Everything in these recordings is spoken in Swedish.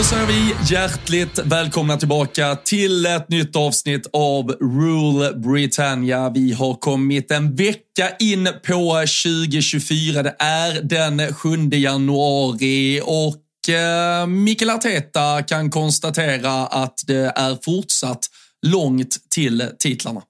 Då säger vi hjärtligt välkomna tillbaka till ett nytt avsnitt av Rule Britannia. Vi har kommit en vecka in på 2024. Det är den 7 januari och eh, Mikael Arteta kan konstatera att det är fortsatt långt till titlarna.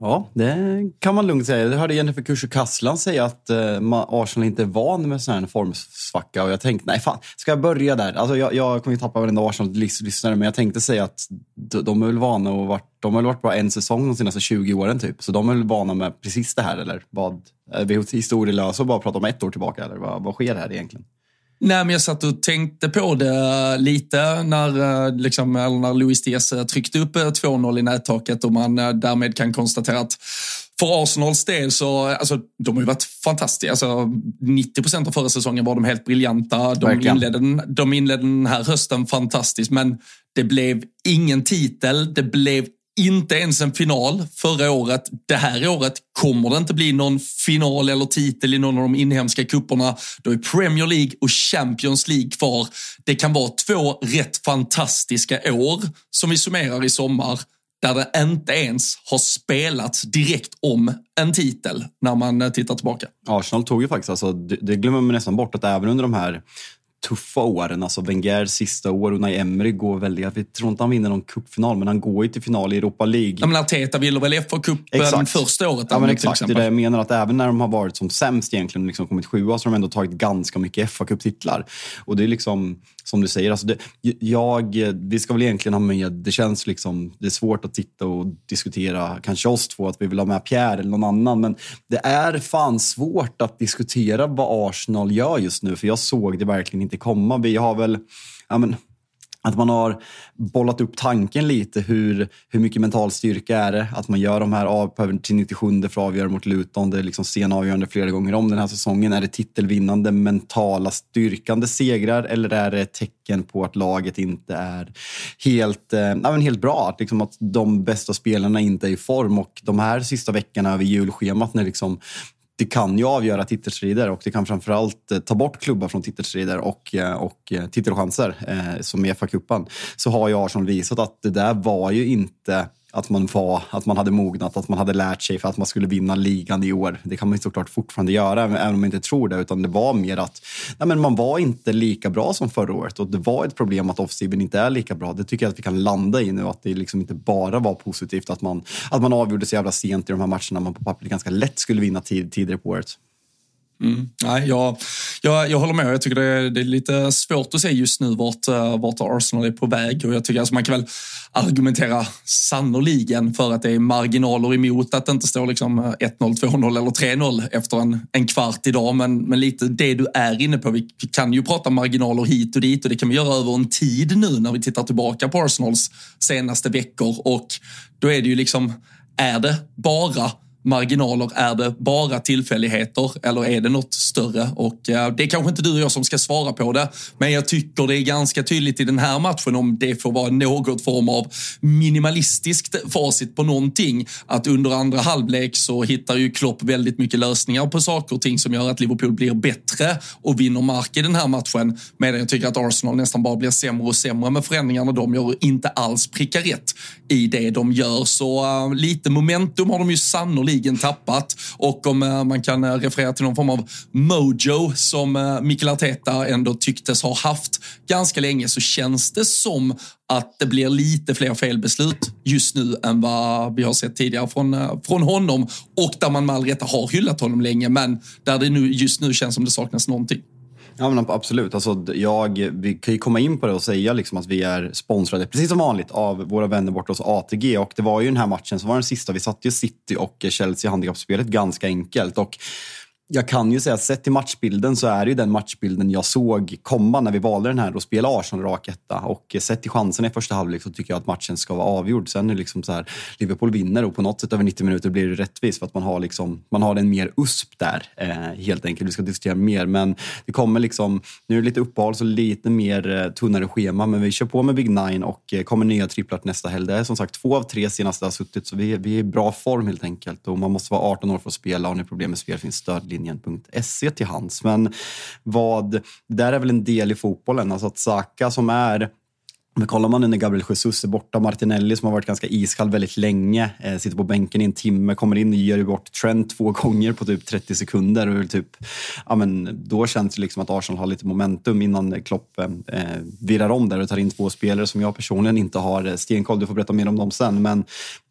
Ja, det kan man lugnt säga. Jag hörde Jennifer Kuscher Kasslan säga att eh, Arsenal inte är van med sån här formsvacka och jag tänkte, nej fan, ska jag börja där? Alltså jag, jag kommer ju tappa varenda Arsenal-lyssnare, men jag tänkte säga att de, de är väl vana och varit, de har varit bara en säsong de senaste 20 åren typ, så de är väl vana med precis det här eller vad? Eh, är vi historielösa och bara pratar om ett år tillbaka eller vad, vad sker här egentligen? Nej, men jag satt och tänkte på det lite när, eh, liksom, när Luis Diaz eh, tryckte upp 2-0 eh, i nättaket och man därmed kan konstatera att för Arsenals del så, alltså, de har ju varit fantastiska. Alltså, 90 procent av förra säsongen var de helt briljanta. De inledde, de inledde den här hösten fantastiskt, men det blev ingen titel. Det blev inte ens en final förra året. Det här året kommer det inte bli någon final eller titel i någon av de inhemska kupperna. Då är Premier League och Champions League kvar. Det kan vara två rätt fantastiska år som vi summerar i sommar där det inte ens har spelats direkt om en titel när man eh, tittar tillbaka. Arsenal tog ju faktiskt, alltså, det, det glömmer man nästan bort, att även under de här tuffa åren. Alltså Wengers sista år, Unai Emery går väl... Jag tror inte han vinner någon cupfinal, men han går ju till final i Europa League. Ja, men Arteta ville väl FA-cupen första året? Ja, men exakt. Det är det jag menar, att även när de har varit som sämst egentligen, liksom kommit sjua, så har de ändå tagit ganska mycket FA-cuptitlar. Och det är liksom, som du säger, alltså det, jag, vi ska väl egentligen ha med, det känns liksom, det är svårt att titta och diskutera, kanske oss två, att vi vill ha med Pierre eller någon annan, men det är fan svårt att diskutera vad Arsenal gör just nu, för jag såg det verkligen inte komma. Vi har väl, ja men, att man har bollat upp tanken lite. Hur, hur mycket mental styrka är det? Att man gör de här av till 97 för att avgöra mot Luton. Det är liksom sen avgörande flera gånger om den här säsongen. Är det titelvinnande, mentala, styrkande segrar eller är det ett tecken på att laget inte är helt, eh, men helt bra? Att, liksom, att de bästa spelarna inte är i form och de här sista veckorna över julschemat när liksom det kan ju avgöra titelstrider och det kan framförallt eh, ta bort klubbar från titelstrider och, eh, och eh, titelchanser eh, som i FA-cupen. Så har ju Arsenal visat att det där var ju inte att man, var, att man hade mognat, att man hade lärt sig för att man skulle vinna ligan i år. Det kan man såklart fortfarande göra, även om man inte tror det. Utan det var mer att nej men man var inte lika bra som förra året och det var ett problem att offsiven inte är lika bra. Det tycker jag att vi kan landa i nu, att det liksom inte bara var positivt att man, att man avgjorde så jävla sent i de här matcherna man på pappret ganska lätt skulle vinna tid, tidigare på året. Mm. Nej, jag, jag, jag håller med. Jag tycker det är, det är, lite svårt att se just nu vart, eh, vart Arsenal är på väg. Och jag tycker alltså man kan väl argumentera sannoliken för att det är marginaler emot att det inte står liksom eh, 1-0, 2-0 eller 3-0 efter en, en kvart idag. Men, men lite det du är inne på. Vi kan ju prata marginaler hit och dit och det kan vi göra över en tid nu när vi tittar tillbaka på Arsenals senaste veckor. Och då är det ju liksom, är det bara marginaler? Är det bara tillfälligheter eller är det något större. Och eh, det är kanske inte du och jag som ska svara på det, men jag tycker det är ganska tydligt i den här matchen om det får vara något form av minimalistiskt facit på någonting. Att under andra halvlek så hittar ju Klopp väldigt mycket lösningar på saker och ting som gör att Liverpool blir bättre och vinner mark i den här matchen. Medan jag tycker att Arsenal nästan bara blir sämre och sämre med förändringarna de gör och inte alls prickar rätt i det de gör. Så uh, lite momentum har de ju sannolikt sannoliken tappat. Och om eh, man kan eh, referera till någon form av mojo som eh, Mikael Arteta ändå tycktes ha haft ganska länge så känns det som att det blir lite fler felbeslut just nu än vad vi har sett tidigare från, från honom och där man med all rätta har hyllat honom länge men där det nu, just nu känns som det saknas någonting. Ja, men absolut. Alltså, jag, vi kan ju komma in på det och säga liksom att vi är sponsrade, precis som vanligt, av våra vänner borta hos ATG. Och det var ju den här matchen som var den sista. Vi satte ju City och Chelsea i handikappspelet ganska enkelt. Och jag kan ju säga att sett till matchbilden så är det ju den matchbilden jag såg komma när vi valde den här och spela Arsenal rak etta. Och sett till chansen i första halvlek så tycker jag att matchen ska vara avgjord. Sen är det liksom så här, Liverpool vinner och på något sätt över 90 minuter blir det rättvist för att man har, liksom, man har en mer USP där eh, helt enkelt. Vi ska diskutera mer men det kommer liksom, nu är det lite uppehåll så lite mer eh, tunnare schema men vi kör på med Big Nine och eh, kommer nya tripplar nästa helg. Det är som sagt två av tre senaste har suttit så vi, vi är i bra form helt enkelt och man måste vara 18 år för att spela och när problem med spel finns stöd backlinjen.se till hands. Men vad, det där är väl en del i fotbollen. Alltså att Saka som är men kollar man nu när Gabriel Jesus är borta, Martinelli som har varit ganska iskall väldigt länge, eh, sitter på bänken i en timme, kommer in och ger bort Trent två gånger på typ 30 sekunder. Och typ, ja, men då känns det liksom att Arsenal har lite momentum innan Klopp eh, eh virrar om där och tar in två spelare som jag personligen inte har eh, stenkoll. Du får berätta mer om dem sen. Men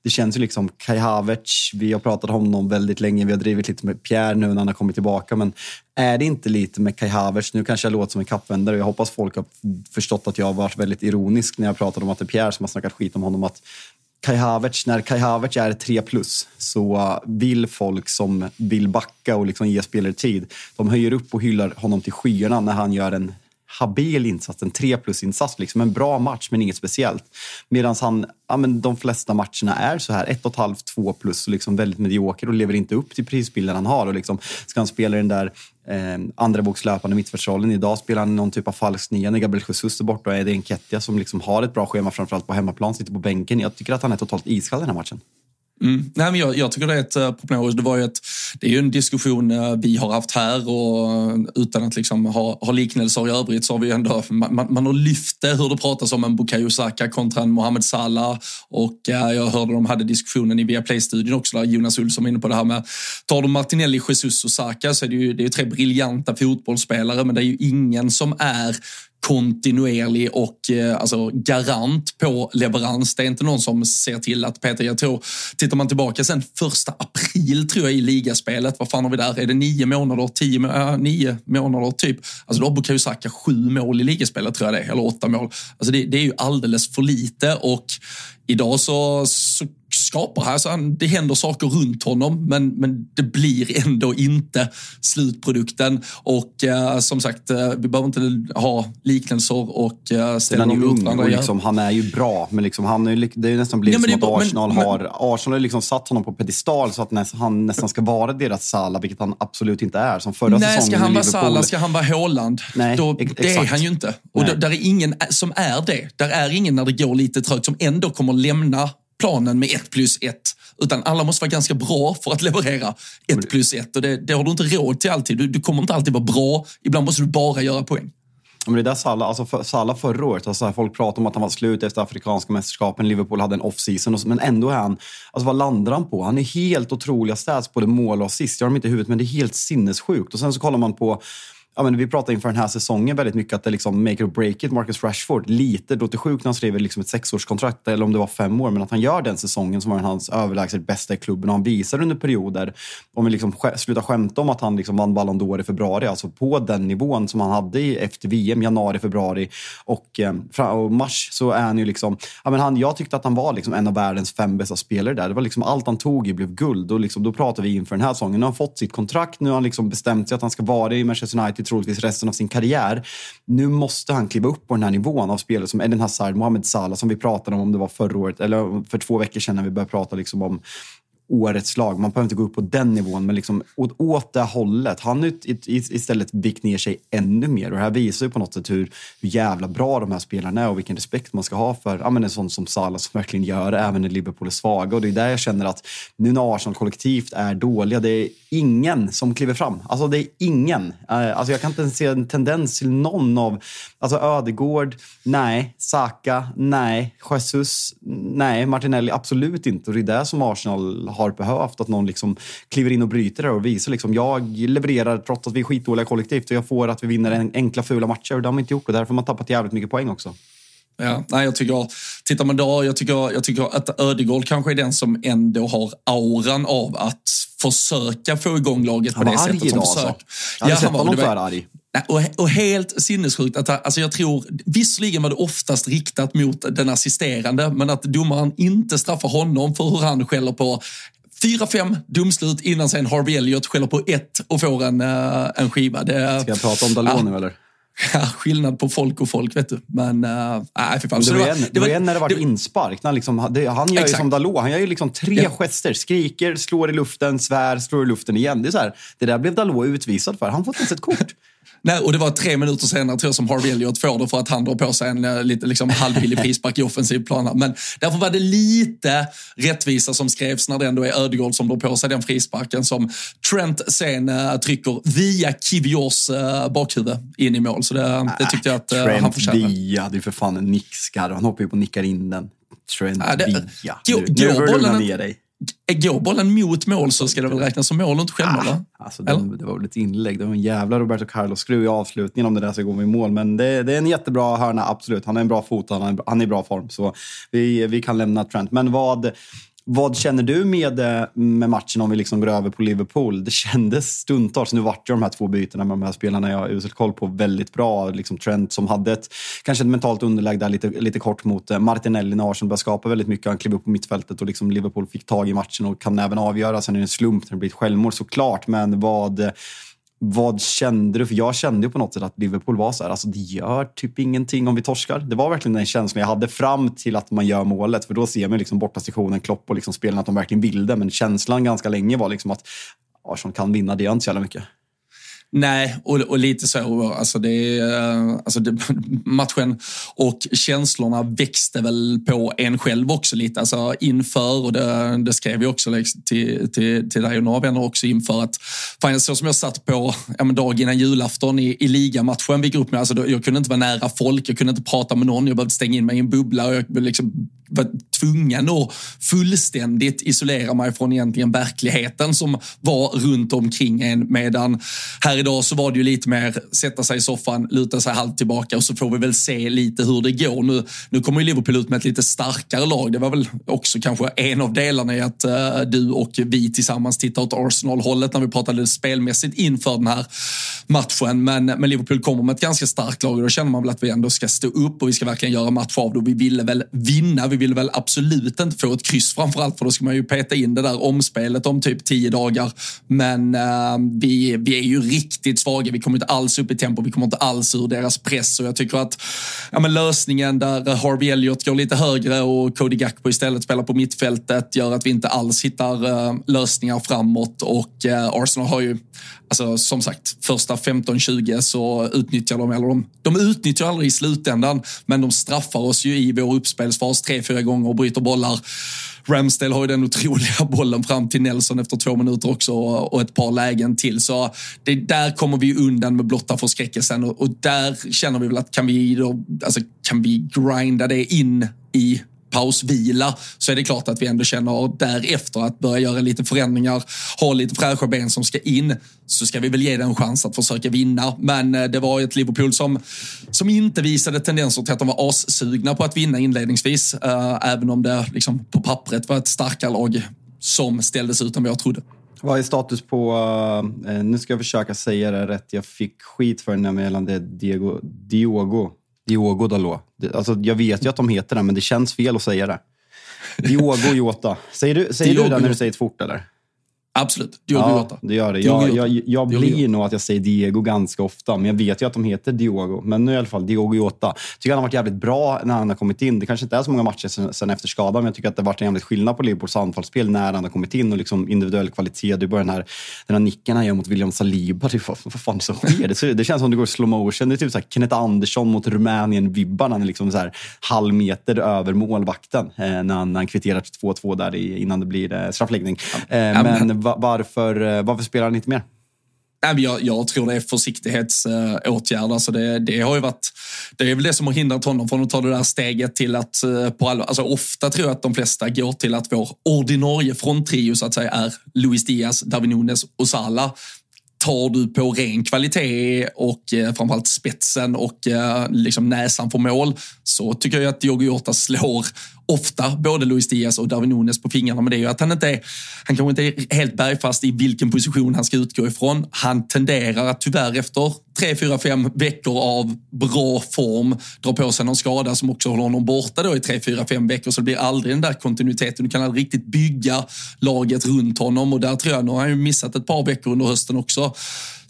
det känns ju liksom Kai Havertz, vi har pratat om honom väldigt länge, vi har drivit lite med Pierre nu när han har kommit tillbaka, men är det inte lite med Kai Havertz, nu kanske jag låter som en kappvändare, och jag hoppas folk har förstått att jag har varit väldigt ironisk när jag pratade om att det är Pierre som har snackat skit om honom, att Kai Havertz, när Kai Havertz är 3 plus så vill folk som vill backa och liksom ge spelare tid, de höjer upp och hyllar honom till skyarna när han gör en habil insats, en 3 plus-insats. Liksom en bra match, men inget speciellt. Medan han, ja, men de flesta matcherna är så här, 1,5, 2 plus och liksom väldigt medioker och lever inte upp till prisbilden han har. Och liksom, ska han spela den där eh, andra bokslöpande mittfältsrollen. Idag spelar han någon typ av falsk nia när Gabriel Jesus är borta och är det en Kettia som liksom har ett bra schema, framförallt på hemmaplan, sitter på bänken. Jag tycker att han är totalt iskall den här matchen. Mm. Nej, men jag, jag, tycker det är ett eh, uh, problem. Det, var ju ett, det är ju en diskussion uh, vi har haft här och uh, utan att liksom ha, ha liknelser i övrigt så har vi ändå, man, man har lyft det hur det pratas om en Bukayo Saka kontra en Mohamed Salah och jag hörde de hade diskussionen i Viaplay-studion också där Jonas Olsson var inne på det här med tar du Martinelli, Jesus och Saka så är det ju, det är tre briljanta fotbollsspelare men det är ju ingen som är kontinuerlig och eh, alltså, garant på leverans. Det är inte någon som ser till att Peter, jag tror, tittar man tillbaka sen första april tror jag i ligaspelet, vad fan har vi där? Är det nio månader, tio, äh, nio månader typ? Alltså då har Bukayo Saka sju mål i ligaspelet tror jag det är, eller åtta mål. Alltså det, det är ju alldeles för lite och idag så, så skapar här. Så han, det händer saker runt honom, men, men det blir ändå inte slutprodukten. Och eh, som sagt, eh, vi behöver inte ha liknelser och eh, ställa dem mot varandra. Liksom, han är ju bra, men liksom, han är, det är ju nästan blivit ja, som att Arsenal men, har Arsenal har liksom satt honom på pedestal så att näst, han nästan ska vara deras Salah, vilket han absolut inte är. Som förra Nej, säsongen ska han vara Salah, ska han vara Haaland? Nej, Då, det är han ju inte. Och där, där är ingen som är det. Där är ingen när det går lite trögt som ändå kommer lämna planen med ett plus ett. Utan alla måste vara ganska bra för att leverera ett plus ett. Och det, det har du inte råd till alltid. Du, du kommer inte alltid vara bra. Ibland måste du bara göra poäng. Men det där Salah, alltså för, Salah förra året, alltså folk pratar om att han var slut efter afrikanska mästerskapen, Liverpool hade en off-season, men ändå är han, alltså vad landar han på? Han är helt otroliga stats, både mål och assist. Jag har dem inte i huvudet, men det är helt sinnessjukt. Och sen så kollar man på ja, men vi pratade inför den här säsongen väldigt mycket att det liksom make or break it, Marcus Rashford. Lite, det låter sjukt när han skriver liksom ett sexårskontrakt, eller om det var fem år, men att han gör den säsongen som var hans överlägset bästa i klubben och han visar under perioder, om vi liksom slutar skämta om att han liksom vann Ballon d'Or i februari, alltså på den nivån som han hade efter VM, januari, februari och, eh, och mars, så är han ju liksom, ja, men han, jag tyckte att han var liksom en av världens fem bästa spelare där. Det var liksom allt han tog i blev guld och liksom, då pratar vi inför den här säsongen. Nu har han fått sitt kontrakt, nu har han liksom bestämt sig att han ska vara i Manchester United troligtvis resten av sin karriär. Nu måste han kliva upp på den här nivån av spelare som Eden Hazard, Mohamed Salah som vi pratade om, om det var förra året eller för två veckor sedan när vi började prata liksom om årets lag. Man behöver inte gå upp på den nivån, men liksom åt, åt det hållet. Han har istället vikt ner sig ännu mer. Och det här visar ju på något sätt hur, hur jävla bra de här spelarna är och vilken respekt man ska ha för ja, men en sån som Salah som verkligen gör det, även när Liverpool är svaga. Och det är där jag känner att nu när Arsenal kollektivt är dåliga, det är ingen som kliver fram. Alltså det är ingen. Eh, alltså jag kan inte se en tendens till någon av... Alltså Ödegård, nej. Saka, nej. Jesus, nej. Martinelli, absolut inte. Och det är det som Arsenal har behövt. Att någon liksom kliver in och bryter det och visar liksom, jag levererar trots att vi är skitdåliga kollektivt och jag får att vi vinner en enkla fula matcher. Det har man inte gjort och därför har man tappat jävligt mycket poäng också. Ja, nej, jag tycker, tittar man då, jag tycker, jag tycker att Ödegård kanske är den som ändå har auran av att försöka få igång laget på det sättet. Som försök. Alltså. Jag hade ja, sett honom för arg. Och, och helt sinnessjukt. Att, alltså jag tror, visserligen var det oftast riktat mot den assisterande, men att domaren inte straffar honom för hur han skäller på Fyra, fem domslut innan sen Harvey Elliott skäller på ett och får en, uh, en skiva. Det, Ska jag prata om Dalot nu eller? Ja, skillnad på folk och folk, vet du. Men uh, nej, för fan. Det, var, en, det var en när det var det, inspark. När liksom, det, han gör exakt. ju som Dalot. Han gör ju liksom tre ja. gester. Skriker, slår i luften, svär, slår i luften igen. Det, är så här, det där blev Dalot utvisad för. Han får inte ens ett kort. Nej, och det var tre minuter senare tror jag som Harvey Elliott får det för att han drar på sig en eh, lite liksom, halvbillig frispark i offensiv plan. Men därför var det lite rättvisa som skrevs när det ändå är Ödegård som drar på sig den frisparken som Trent sen uh, trycker via Kiviors uh, bakhuvud in i mål. Så det, det tyckte jag att Trent han förtjänade. via, det är för fan en nickskar. Han hoppar ju på och nickar in den. Trent ja, det, via. Gå, nu, nu får du lugna ner dig. Går bollen mot mål så ska det väl räknas som mål och inte självmål? Ah, alltså det, det, var väl ett inlägg. Det var en jävla Roberto Carlos-skruv i avslutningen om det där ska gå med mål. Men det, det, är en jättebra hörna, absolut. Han har en bra fot han, han är i bra form. Så vi, vi kan lämna Trent. Men vad, vad känner du med, eh, med matchen om vi liksom går över på Liverpool? Det kändes stundtals, nu vart ju de här två bytena med de här spelarna jag har usel koll på väldigt bra. Liksom Trent som hade ett, kanske ett mentalt underläge där lite, lite kort mot eh, Martinelli när Arsenal började skapa väldigt mycket. Han klev upp på mittfältet och liksom Liverpool fick tag i matchen och kan även avgöra. Sen är det en slump när det blir ett självmål såklart, men vad vad kände du? För jag kände ju på något sätt att Liverpool var så här, alltså det gör typ ingenting om vi torskar. Det var verkligen den känslan jag hade fram till att man gör målet. För då ser man liksom borta sektionen, Klopp och liksom spelarna att de verkligen vill det. Men känslan ganska länge var liksom att Arsenal kan vinna, det gör inte så jävla mycket. Nej, och, och lite så. Alltså det, eh, alltså det, matchen och känslorna växte väl på en själv också lite. Alltså inför, och det, det skrev jag också liksom till, till, till dig och några vänner också inför att fan, så som jag satt på ja, men dag innan julafton i, i ligamatchen vi gick upp med, alltså då, jag kunde inte vara nära folk, jag kunde inte prata med någon, jag behövde stänga in mig i en bubbla och jag liksom var tvungen att fullständigt isolera mig från egentligen verkligheten som var runt omkring en. Medan här idag så var det ju lite mer sätta sig i soffan, luta sig halvt tillbaka och så får vi väl se lite hur det går. Nu, nu kommer ju Liverpool ut med ett lite starkare lag. Det var väl också kanske en av delarna i att uh, du och vi tillsammans tittar åt Arsenal-hållet när vi pratade spelmässigt inför den här matchen. Men, men Liverpool kommer med ett ganska starkt lag och då känner man väl att vi ändå ska stå upp och vi ska verkligen göra match av det. Och vi ville väl vinna. Vi ville väl absolut inte få ett kryss framförallt för då ska man ju peta in det där omspelet om typ tio dagar. Men eh, vi, vi är ju riktigt svaga. Vi kommer inte alls upp i tempo. Vi kommer inte alls ur deras press och jag tycker att ja, men lösningen där Harvey Elliott går lite högre och Cody Gakpo istället spelar på mittfältet gör att vi inte alls hittar eh, lösningar framåt och eh, Arsenal har ju Alltså som sagt, första 15-20 så utnyttjar de, eller de, de utnyttjar aldrig i slutändan, men de straffar oss ju i vår uppspelsfas tre, fyra gånger bryter bollar. Ramsdale har ju den otroliga bollen fram till Nelson efter två minuter också och ett par lägen till. Så det, där kommer vi undan med blotta förskräckelsen och, och där känner vi väl att kan vi, då, alltså, kan vi grinda det in i pausvila så är det klart att vi ändå känner därefter att börja göra lite förändringar, ha lite fräscha ben som ska in, så ska vi väl ge det en chans att försöka vinna. Men eh, det var ett Liverpool som, som inte visade tendenser till att de var assugna på att vinna inledningsvis, uh, även om det liksom på pappret var ett starkare lag som ställdes ut än vad jag trodde. Vad är status på, uh, nu ska jag försöka säga det rätt, jag fick skit för det gällande Diego, Diogo Diogo Dalot. Alltså, jag vet ju att de heter det, men det känns fel att säga det. Diogo Jota. Säger du, säger du det när du säger det fort, eller? Absolut, Diogo Ja, Jota. det gör det. Jag, jag, jag blir nog att jag säger Diego ganska ofta, men jag vet ju att de heter Diogo. Men nu i alla fall Diogo Jota. Tycker han har varit jävligt bra när han har kommit in. Det kanske inte är så många matcher sen, sen efter skadan, men jag tycker att det har varit en jävligt skillnad på Liverpools anfallsspel när han har kommit in och liksom individuell kvalitet. Du börjar den här, den här nicken han gör mot William Saliba. Typ, vad, vad fan är det som sker? Det, det känns som det går i slow motion. Det är typ så här Kenneth Andersson mot Rumänien-vibbar. Han är liksom så här halv meter över målvakten eh, när, han, när han kvitterar till 2-2 där i, innan det blir eh, straffläggning. Eh, men- varför, eh, varför spelar han inte mer? Nej, jag, jag tror det är försiktighetsåtgärder. Alltså det, det, har ju varit, det är väl det som har hindrat honom från att ta det där steget till att eh, på allvar, alltså ofta tror jag att de flesta går till att vår ordinarie fronttrio så att säga är Luis Diaz, Darwin Nunes och Salah. Tar du på ren kvalitet och eh, framförallt spetsen och eh, liksom näsan för mål så tycker jag att Diogo Jota slår ofta både Luis Diaz och Darwin Nunes på fingrarna. Men det är ju att han inte är, han kanske inte är helt bergfast i vilken position han ska utgå ifrån. Han tenderar att tyvärr efter tre, fyra, fem veckor av bra form dra på sig någon skada som också håller honom borta då i tre, fyra, fem veckor. Så det blir aldrig den där kontinuiteten. Du kan aldrig riktigt bygga laget runt honom och där tror jag, nu har han ju missat ett par veckor under hösten också.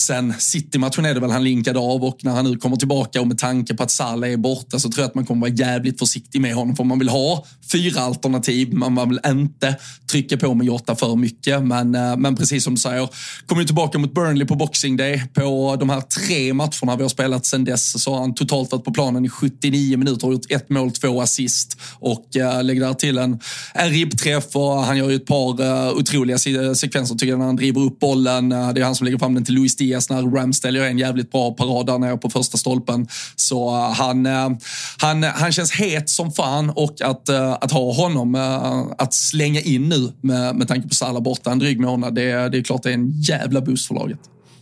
Sen City-matchen är det väl han linkade av och när han nu kommer tillbaka och med tanke på att Salah är borta så tror jag att man kommer vara jävligt försiktig med honom för man vill ha fyra alternativ. Man vill inte trycka på med Jota för mycket. Men, eh, men precis som du säger, kommer ju tillbaka mot Burnley på Boxing Day. På de här tre matcherna vi har spelat sen dess så har han totalt varit på planen i 79 minuter och gjort ett mål, två assist och eh, uh, lägger där till en, en ribbträff och han gör ju ett par eh, otroliga sekvenser tycker jag när han driver upp bollen. Det är han som lägger fram den till Luis Diaz när Ramsdale gör en jävligt bra parad där nere på första stolpen. Så eh, han, eh, han, han känns het som fan och att, eh, att ha honom att slänga in nu med, med tanke på Salah borta en dryg månad, det, det är klart det är en jävla boost för laget.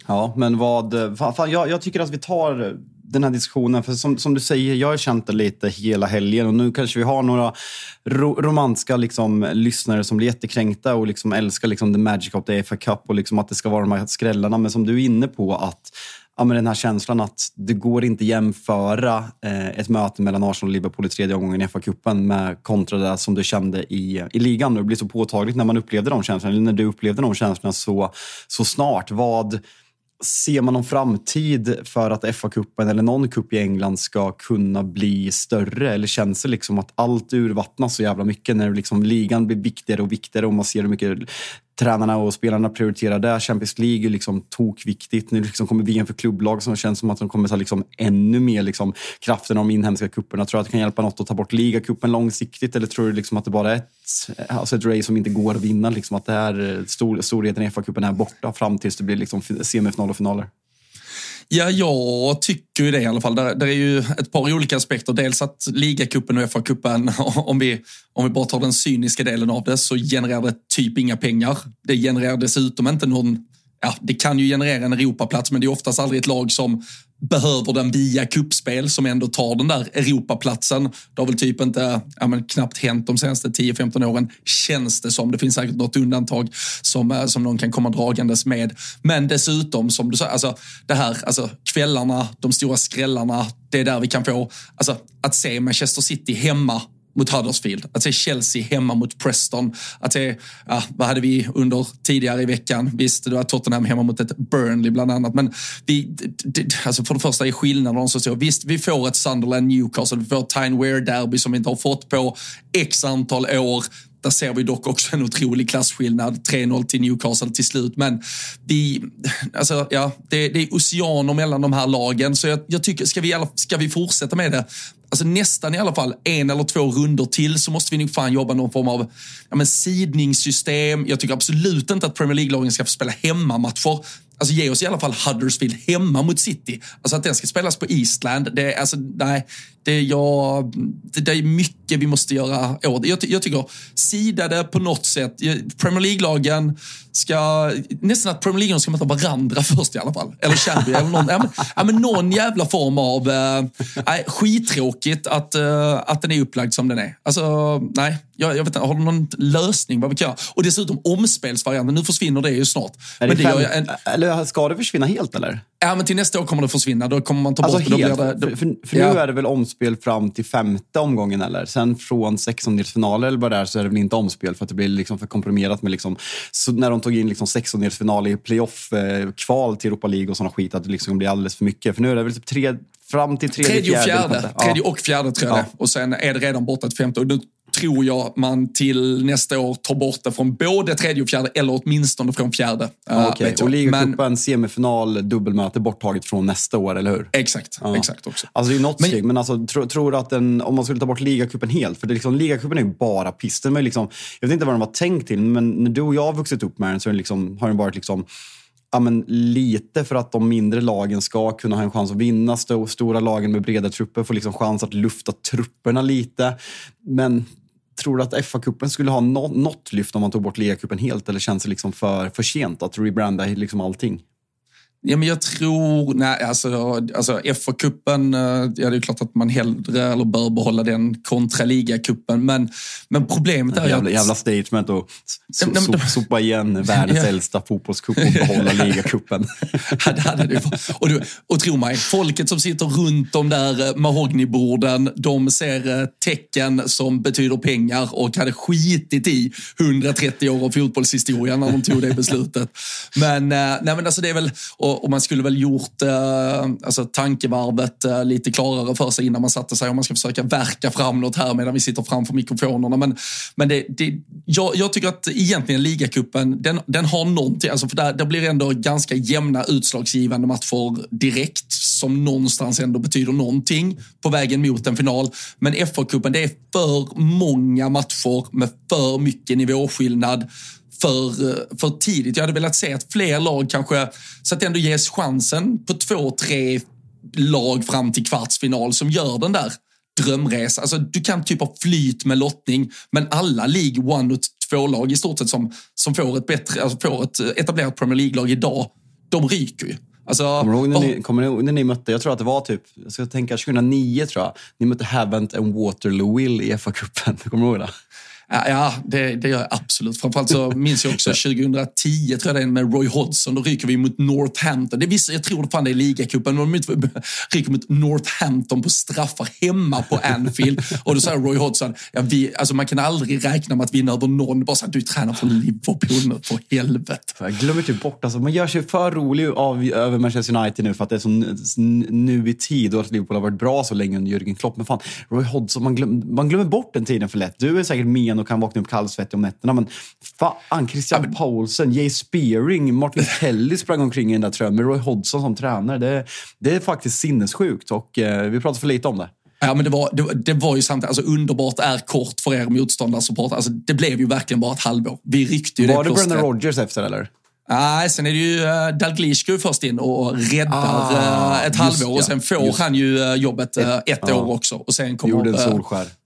Ja, men vad... Fan, jag, jag tycker att vi tar den här diskussionen. För som, som du säger, jag har känt det lite hela helgen och nu kanske vi har några ro, romantiska liksom, lyssnare som blir jättekränkta och liksom älskar liksom, the magic of the FA Cup och liksom, att det ska vara de här skrällarna. Men som du är inne på, att ja, men den här känslan att det går inte jämföra eh, ett möte mellan Arsenal och Liverpool i tredje omgången i FA-cupen med kontra det som du kände i, i ligan. Och det blir så påtagligt när man upplevde de känslorna, eller när du upplevde de känslorna så, så snart. Vad Ser man någon framtid för att FA-cupen eller någon cup i England ska kunna bli större? Eller känns det liksom att allt urvattnas så jävla mycket när liksom ligan blir viktigare och viktigare och man ser hur mycket tränarna och spelarna prioriterar det. Champions League är liksom tokviktigt. Nu liksom kommer VM för klubblag som känns som att de kommer ta liksom ännu mer liksom kraften av de inhemska cuperna. Tror du att det kan hjälpa något att ta bort ligacupen långsiktigt eller tror du liksom att det bara är ett, alltså ett race som inte går att vinna? Liksom att det här, eh, stor, storheten i FA-cupen är borta fram tills det blir liksom semifinal och finaler? Ja, jag tycker ju det i alla fall. Där, där är ju ett par olika aspekter. Dels att ligacupen och FA-cupen, om vi, om vi bara tar den cyniska delen av det, så genererar det typ inga pengar. Det genererar dessutom inte någon Ja, det kan ju generera en Europaplats, men det är oftast aldrig ett lag som behöver den via kuppspel som ändå tar den där Europaplatsen. Det har väl typ inte, ja, men knappt hänt de senaste 10-15 åren, känns det som. Det finns säkert något undantag som, eh, som någon kan komma dragandes med. Men dessutom, som du sa, alltså, det här, alltså, kvällarna, de stora skrällarna, det är där vi kan få, alltså, att se Manchester City hemma mot Huddersfield, att se Chelsea hemma mot Preston, att se, ja, vad hade vi under tidigare i veckan? Visst, det var Tottenham hemma mot ett Burnley bland annat, men vi, alltså för det första är skillnaden så stor. Visst, vi får ett Sunderland Newcastle, vi får ett Tyne Wear Derby som vi inte har fått på x antal år. Där ser vi dock också en otrolig klasskillnad. 3-0 till Newcastle till slut. Men vi, alltså, ja, det, det är oceaner mellan de här lagen. Så jag, jag tycker, ska vi, ska vi fortsätta med det? Alltså nästan i alla fall en eller två runder till så måste vi nog fan jobba någon form av ja, men sidningssystem. Jag tycker absolut inte att Premier League-lagen ska få spela hemmamatcher. Alltså ge oss i alla fall Huddersfield hemma mot City. Alltså att den ska spelas på Eastland. Det, är, alltså, nej, det, är jag, det, det är mycket vi måste göra åt jag, jag tycker sidade på något sätt. Premier League-lagen ska... Nästan att Premier League-lagen ska möta varandra först i alla fall. Eller Champions. eller någon, ja, men, ja, men någon jävla form av... Eh, nej, skittråkigt att, eh, att den är upplagd som den är. Alltså, nej. Jag, jag vet inte, har du någon lösning vad vi kan göra? Och dessutom omspelsvarianten, nu försvinner det ju snart. Är men det det fem, en, eller ska det försvinna helt eller? Ja, men till nästa år kommer det försvinna. Då kommer man ta Alltså bort det. Då helt, blir det, för, för, ja. nu är det väl omspel fram till femte omgången eller? Sen från sextondelsfinaler eller vad det är så är det väl inte omspel för att det blir liksom för komprimerat med liksom, så när de tog in liksom sextondelsfinal i playoff-kval till Europa League och sådana skit att det liksom blir alldeles för mycket. För nu är det väl typ tre, fram till tredje, Tredje och fjärde. fjärde. Tredje och fjärde tror jag Ja. det. Och sen är det redan borta ett femte. Och nu tror jag man till nästa år tar bort det från både tredje och fjärde, eller åtminstone från fjärde. Ja, eh, okej. jag. Och ligacupen, semifinal, dubbelmöte borttaget från nästa år, eller hur? Exakt, Ja. exakt också. Alltså det är något Men- steg, men alltså, tro, tror att den, om man skulle ta bort ligacupen helt, för det är liksom, ligacupen är ju bara piss. Den liksom, jag vet inte vad den var tänkt till, men när du och jag har vuxit upp med den så den liksom, har den varit liksom, ja, men lite för att de mindre lagen ska kunna ha en chans att vinna. Sto, stora lagen med breda trupper får liksom chans att lufta trupperna lite. Men tror du att FA-cupen skulle ha no något lyft om man tog bort ligacupen helt? Eller känns det liksom för, för sent att rebranda liksom allting? Ja, men jag tror, nej, alltså, alltså FA-cupen, eh, ja det är klart att man hellre eller bör behålla den kontra ligacupen. Men, men problemet är Jävla, att... jävla statement och so, Nej, so, sopa igen världens Ja. äldsta fotbollscup och behålla ligacupen. Ja, det hade det ju varit. och, du, och tro mig, folket som sitter runt de där eh, mahognyborden, de ser eh, tecken som betyder pengar och hade skitit i 130 år av fotbollshistoria när de tog det beslutet. Men, nej, men alltså det är väl, och, och man skulle väl gjort eh, alltså tankevarvet eh, lite klarare för sig innan man satte sig om man ska försöka verka fram något här medan vi sitter framför mikrofonerna. Men, men det, det, jag, jag tycker att egentligen ligacupen, den, den har någonting, alltså för där, där blir ändå ganska jämna utslagsgivande matcher direkt som någonstans ändå betyder någonting på vägen mot en final. Men FA-cupen, det är för många matcher med för mycket nivåskillnad för, eh, för tidigt. Jag hade velat se att fler lag kanske, så att det ändå ges chansen på två, tre lag fram till kvartsfinal som gör den där drömresa. Alltså, du kan typ av flyt med lottning, men alla League One och två-lag i stort sett som, som får ett, bättre, alltså får ett eh, etablerat Premier League-lag idag, de ryker ju. Alltså, Kommer du ihåg när ni, kommer ni, ihåg när ni mötte, jag tror att det var typ, jag ska tänka 2009 tror jag, ni mötte Havant and Waterloo Will i FA-cupen. Kommer du ihåg det? Ja, det, det gör jag absolut. Framförallt så minns jag också 2010, tror jag det är, med Roy Hodgson. Då ryker vi mot Northampton. Det visst, jag tror fan det är ligacupen, men de ryker mot Northampton på straffar hemma på Anfield. Och då säger Roy Hodgson, ja, vi, alltså man kan aldrig räkna med att vinna över någon. Bara så att du tränar för Liverpool nu, för helvete. Jag glömmer typ bort, alltså, man gör sig för rolig av, över Manchester United nu för att det är så nu i tid och att Liverpool har varit bra så länge under Jürgen Klopp. Men fan, Roy Hodgson, man, glöm, man glömmer bort den tiden för lätt. Du är säkert men och kan vakna upp kallsvettig om nätterna, men fan, Christian Paulsen, Jay Spearing, Martin Kelly sprang omkring i den där tröjan med Roy Hodgson som tränare. Det, det är faktiskt sinnessjukt och eh, vi pratar för lite om det. Ja, men det var, det, det var ju samtidigt, alltså underbart är kort för er motståndarsupport. Alltså, det blev ju verkligen bara ett halvår. Vi ryckte ju Var det det plåstret. Brendan Rodgers efter eller? Nej, sen är det ju uh, Dalglish går först in och räddar Ah, eh, ett halvår och ja, sen får just. han ju eh, jobbet ett ja. år också. Och sen kommer,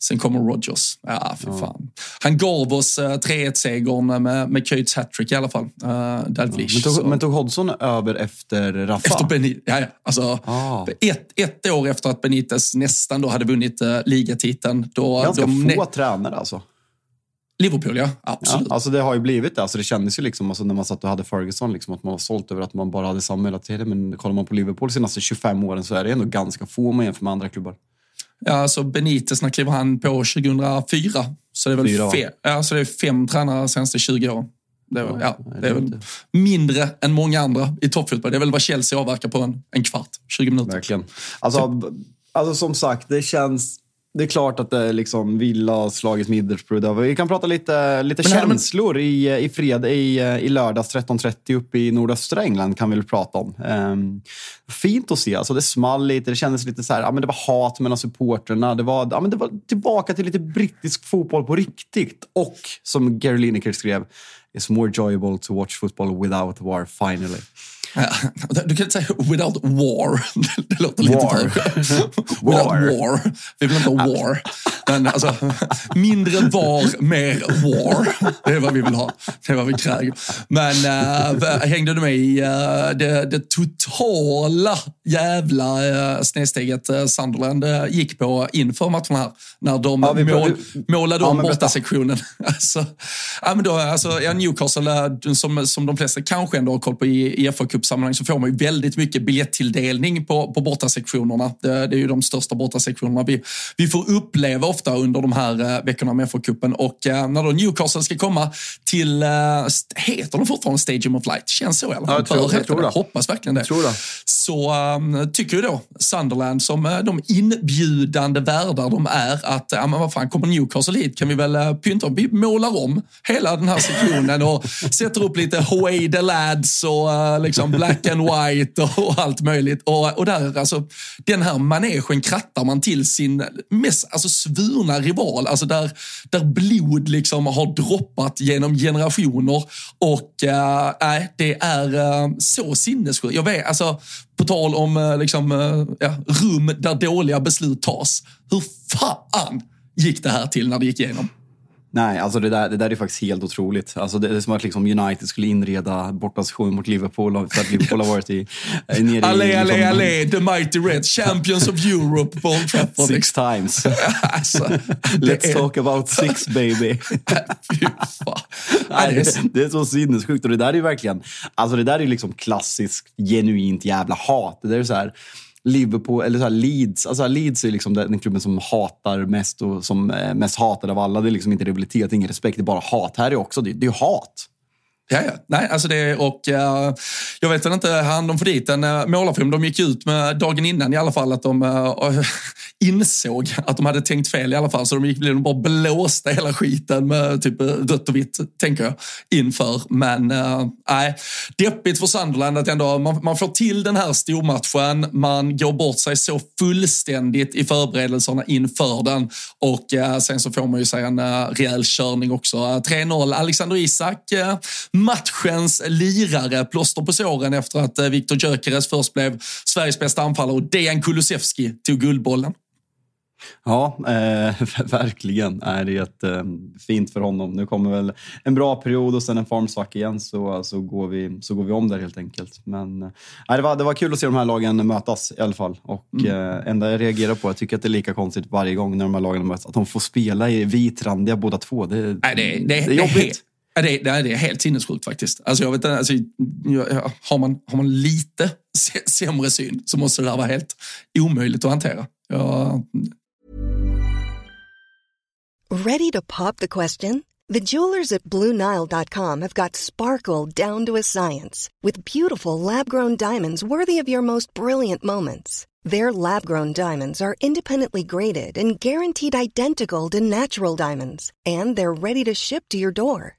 sen kommer Rodgers. Ja, för fan. Han gav oss uh, 3-1-segern med, med Köjts hattrick i alla fall, Dalglish. Men tog, men tog Hodgson över efter Rafa? efter Benitez, ja, ja, alltså, Ah. ett, ett år efter att Benitez nästan då hade vunnit ligatiteln. Då, Ganska de, få tränare alltså. Liverpool, ja. Ja, Absolut. alltså det har ju blivit det. Alltså det kändes ju liksom, alltså när man satt och hade Ferguson, liksom, att man var stolt över att man bara hade samma hela tiden. Men kollar man på Liverpool de senaste 25 åren så är det ändå ganska få om man jämför med andra klubbar. Ja, alltså Benitez, när klev han på 2004? Så det är väl Fyra, fem, ja, så det är fem tränare de senaste 20 åren. Det är, väl, ja, nej, det är väl mindre än många andra i toppfotboll. Det är väl vad Chelsea avverkar på en, en kvart, 20 minuter. Verkligen. Alltså, alltså som sagt, det känns... Det är klart att det är liksom Villa har slagit Middlesbrough. Vi kan prata lite, lite Men känslor i, i, fred, i, i lördags 13.30 uppe i nordöstra England kan vi väl prata om. Ehm, fint att se. Alltså det small lite. Det kändes lite så här, ja, men det var hat mellan supporterna. Det var, ja, men det var tillbaka till lite brittisk fotboll på riktigt. Och som Gary Lineker skrev, It's more enjoyable to watch football without war finally. Du kan inte säga without war. Det låter lite War. Without war. Vi vill inte ha war. Men alltså, mindre var, mer war. Det är vad vi vill ha. Det är vad vi kräver. Men äh, hängde du med i äh, det, det, totala jävla äh, snedsteget äh, Sunderland äh, gick på inför matchen här? När de ja, mål, målade om ja, bortasektionen. alltså, ja, men då, alltså, ja, Newcastle, som, som de flesta kanske ändå har koll på i, i fa Cup-sammanhang, så får man ju väldigt mycket biljettilldelning på, på bortasektionerna. Det, det är ju de största bortasektionerna vi, vi får uppleva ofta under de här uh, veckorna med FA-cupen. Och uh, när då Newcastle ska komma till, uh, heter de fortfarande Stadium of Light? Känns så i alla fall. Ja, jag, tror, jag, tror det. Hoppas verkligen det. det. Så um, tycker ju då Sunderland som uh, de inbjudande värdar de är att, ja men vad fan, kommer Newcastle hit kan vi väl uh, pynta om. Vi målar om hela den här sektionen och sätter upp lite Hawaii the Lads och uh, liksom black and white och, och allt möjligt. Och, och där, alltså, den här manegen krattar man till sin mest alltså, svurna rival. Alltså där, där blod liksom har droppat genom generationer. Och eh, nej, äh, det är äh, så sinnessjukt. Jag vet, alltså, på tal om äh, liksom, ja, rum där dåliga beslut tas. Hur fan gick det här till när det gick igenom? Nej, alltså det där, det där är faktiskt helt otroligt. Alltså det, är som att liksom United skulle inreda bortasession mot Liverpool för att Liverpool har varit i, nere allé, i... Allé, liksom, allé, the mighty Reds, champions of Europe på Old Trafford. Six times. alltså, Let's är... talk about six baby. Fy fan. Nej, det, det, är så sinnessjukt och det där är verkligen, alltså det där är liksom klassiskt genuint jävla hat. Det där är så här, Liverpool, eller så här Leeds. Alltså Leeds är liksom den klubben som hatar mest och som är mest hatad av alla. Det är liksom inte rivalitet, ingen respekt, det är bara hat. Här är också, det, det är hat. Ja, ja. Nej, alltså det, och uh, jag vet väl inte, han de får dit en uh, målarfilm. De gick ut med dagen innan i alla fall att de uh, insåg att de hade tänkt fel i alla fall. Så de gick de bara blåste hela skiten med typ eh, rött och vitt, tänker jag, inför. Men nej, deppigt för Sunderland att ändå man, man får till den här stormatchen. Man går bort sig så fullständigt i förberedelserna inför den och sen så får man ju sig en rejäl körning också. 3-0, Alexander Isak matchens lirare, plåster på såren efter att eh, Viktor Gyökeres först blev Sveriges bästa anfallare och Dejan Kulusevski tog guldbollen. Ja, eh, verkligen är det eh, fint för honom. Nu kommer väl en bra period och sen en formsvacka igen så, så, går vi, så går vi om där helt enkelt. Men eh, det, var, det var kul att se de här lagen mötas i alla fall. Och mm. eh, enda jag reagerar på, jag tycker att det är lika konstigt varje gång när de här lagen möts, att de får spela i vitrandiga båda två. Det, Nej, det, det, det är jobbigt. Ja, det, det, är helt sinnessjukt faktiskt. Alltså, jag vet, alltså, har, man, har man lite sämre syn så måste det där vara helt omöjligt att hantera. Ja. Ready to pop the question? The jewelers at BlueNile.com have got sparkle down to a science with beautiful lab-grown diamonds worthy of your most brilliant moments. Their lab-grown diamonds are independently graded and guaranteed identical to natural diamonds, and they're ready to ship to your door.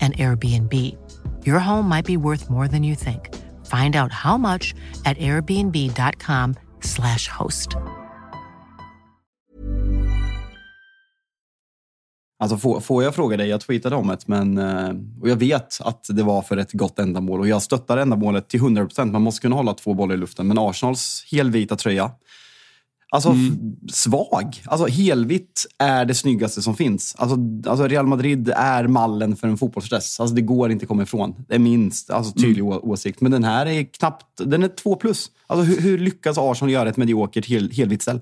and Airbnb. Your home might be worth more than you think. Find out how much at airbnb.com slash host. Alltså får, får jag fråga dig, jag tweetade om det, men eh, och jag vet att det var för ett gott ändamål och jag stöttar ändamålet till 100 procent. Man måste kunna hålla två bollar i luften, men Arsenals helvita tröja Alltså mm. svag. Alltså helvitt är det snyggaste som finns. Alltså, alltså Real Madrid är mallen för en fotbollsdress. Alltså det går inte att komma ifrån. Det är minst alltså, tydlig mm. åsikt. Men den här är knappt, den är två plus. Alltså hur, hur lyckas Arsenal göra ett mediokert hel, helvitt ställ?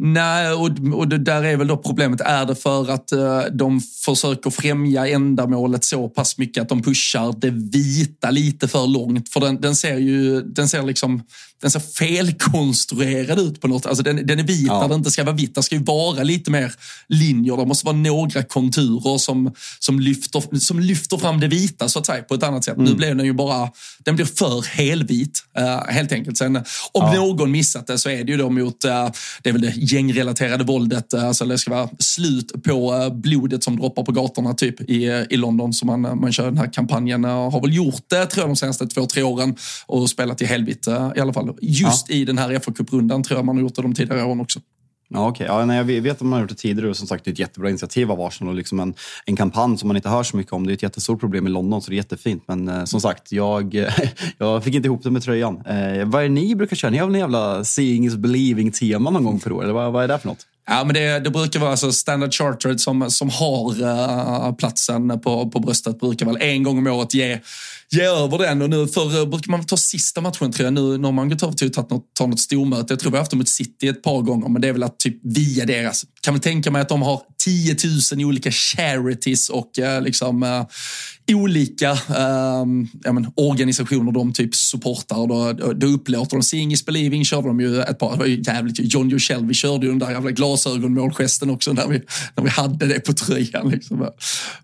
Nej, och, och det där är väl då problemet. Är det för att uh, de försöker främja ändamålet så pass mycket att de pushar det vita lite för långt? För den, den ser ju, den ser liksom den ser felkonstruerad ut på något Alltså den, den är vit ja. där det inte ska vara vitt. Det ska ju vara lite mer linjer. Det måste vara några konturer som, som, lyfter, som lyfter fram det vita så att säga på ett annat sätt. Mm. Nu blev den ju bara, den blir för helvit uh, helt enkelt. Sen om ja. någon missat det så är det ju då mot, uh, det är väl det gängrelaterade våldet. Uh, alltså det ska vara slut på blodet som droppar på gatorna typ i, i London. Så man, man kör den här kampanjen. har väl gjort det tror jag de senaste två, tre åren och spelat i helvete i alla fall just ja. i den här fa Cup-rundan tror jag man har gjort det de tidigare åren också. Ja, okay. ja, nej, jag vet att man har gjort det tidigare och som sagt det är ett jättebra initiativ av Arsenal och liksom en, en kampanj som man inte hör så mycket om. Det är ett jättestort problem i London så det är jättefint. Men eh, som sagt, jag, jag fick inte ihop det med tröjan. Eh, vad är det ni brukar köra? Ni har väl en jävla seeing is believing-tema någon gång per år? Eller vad, vad är det för något? Ja, men det, det, brukar vara alltså Standard Chartered som, som har uh, platsen på, på bröstet brukar väl en gång om året ge, ge över den. Och nu för, eh, brukar man ta sista matchen tror jag. Nu, nu har man gått över till att ta något, ta något stormöte. Jag tror vi har haft dem mot City ett par gånger, men det är väl att typ via deras. Kan väl tänka mig att de har 10 000 olika charities och eh, liksom eh, olika eh, men, organisationer de typ supportar. Då, då upplåter de. Seeing is believing körde de ju ett par, det var ju jävligt, John Joe vi körde ju den där jävla glasögonmålgesten också när vi, när vi hade det på tröjan. Liksom.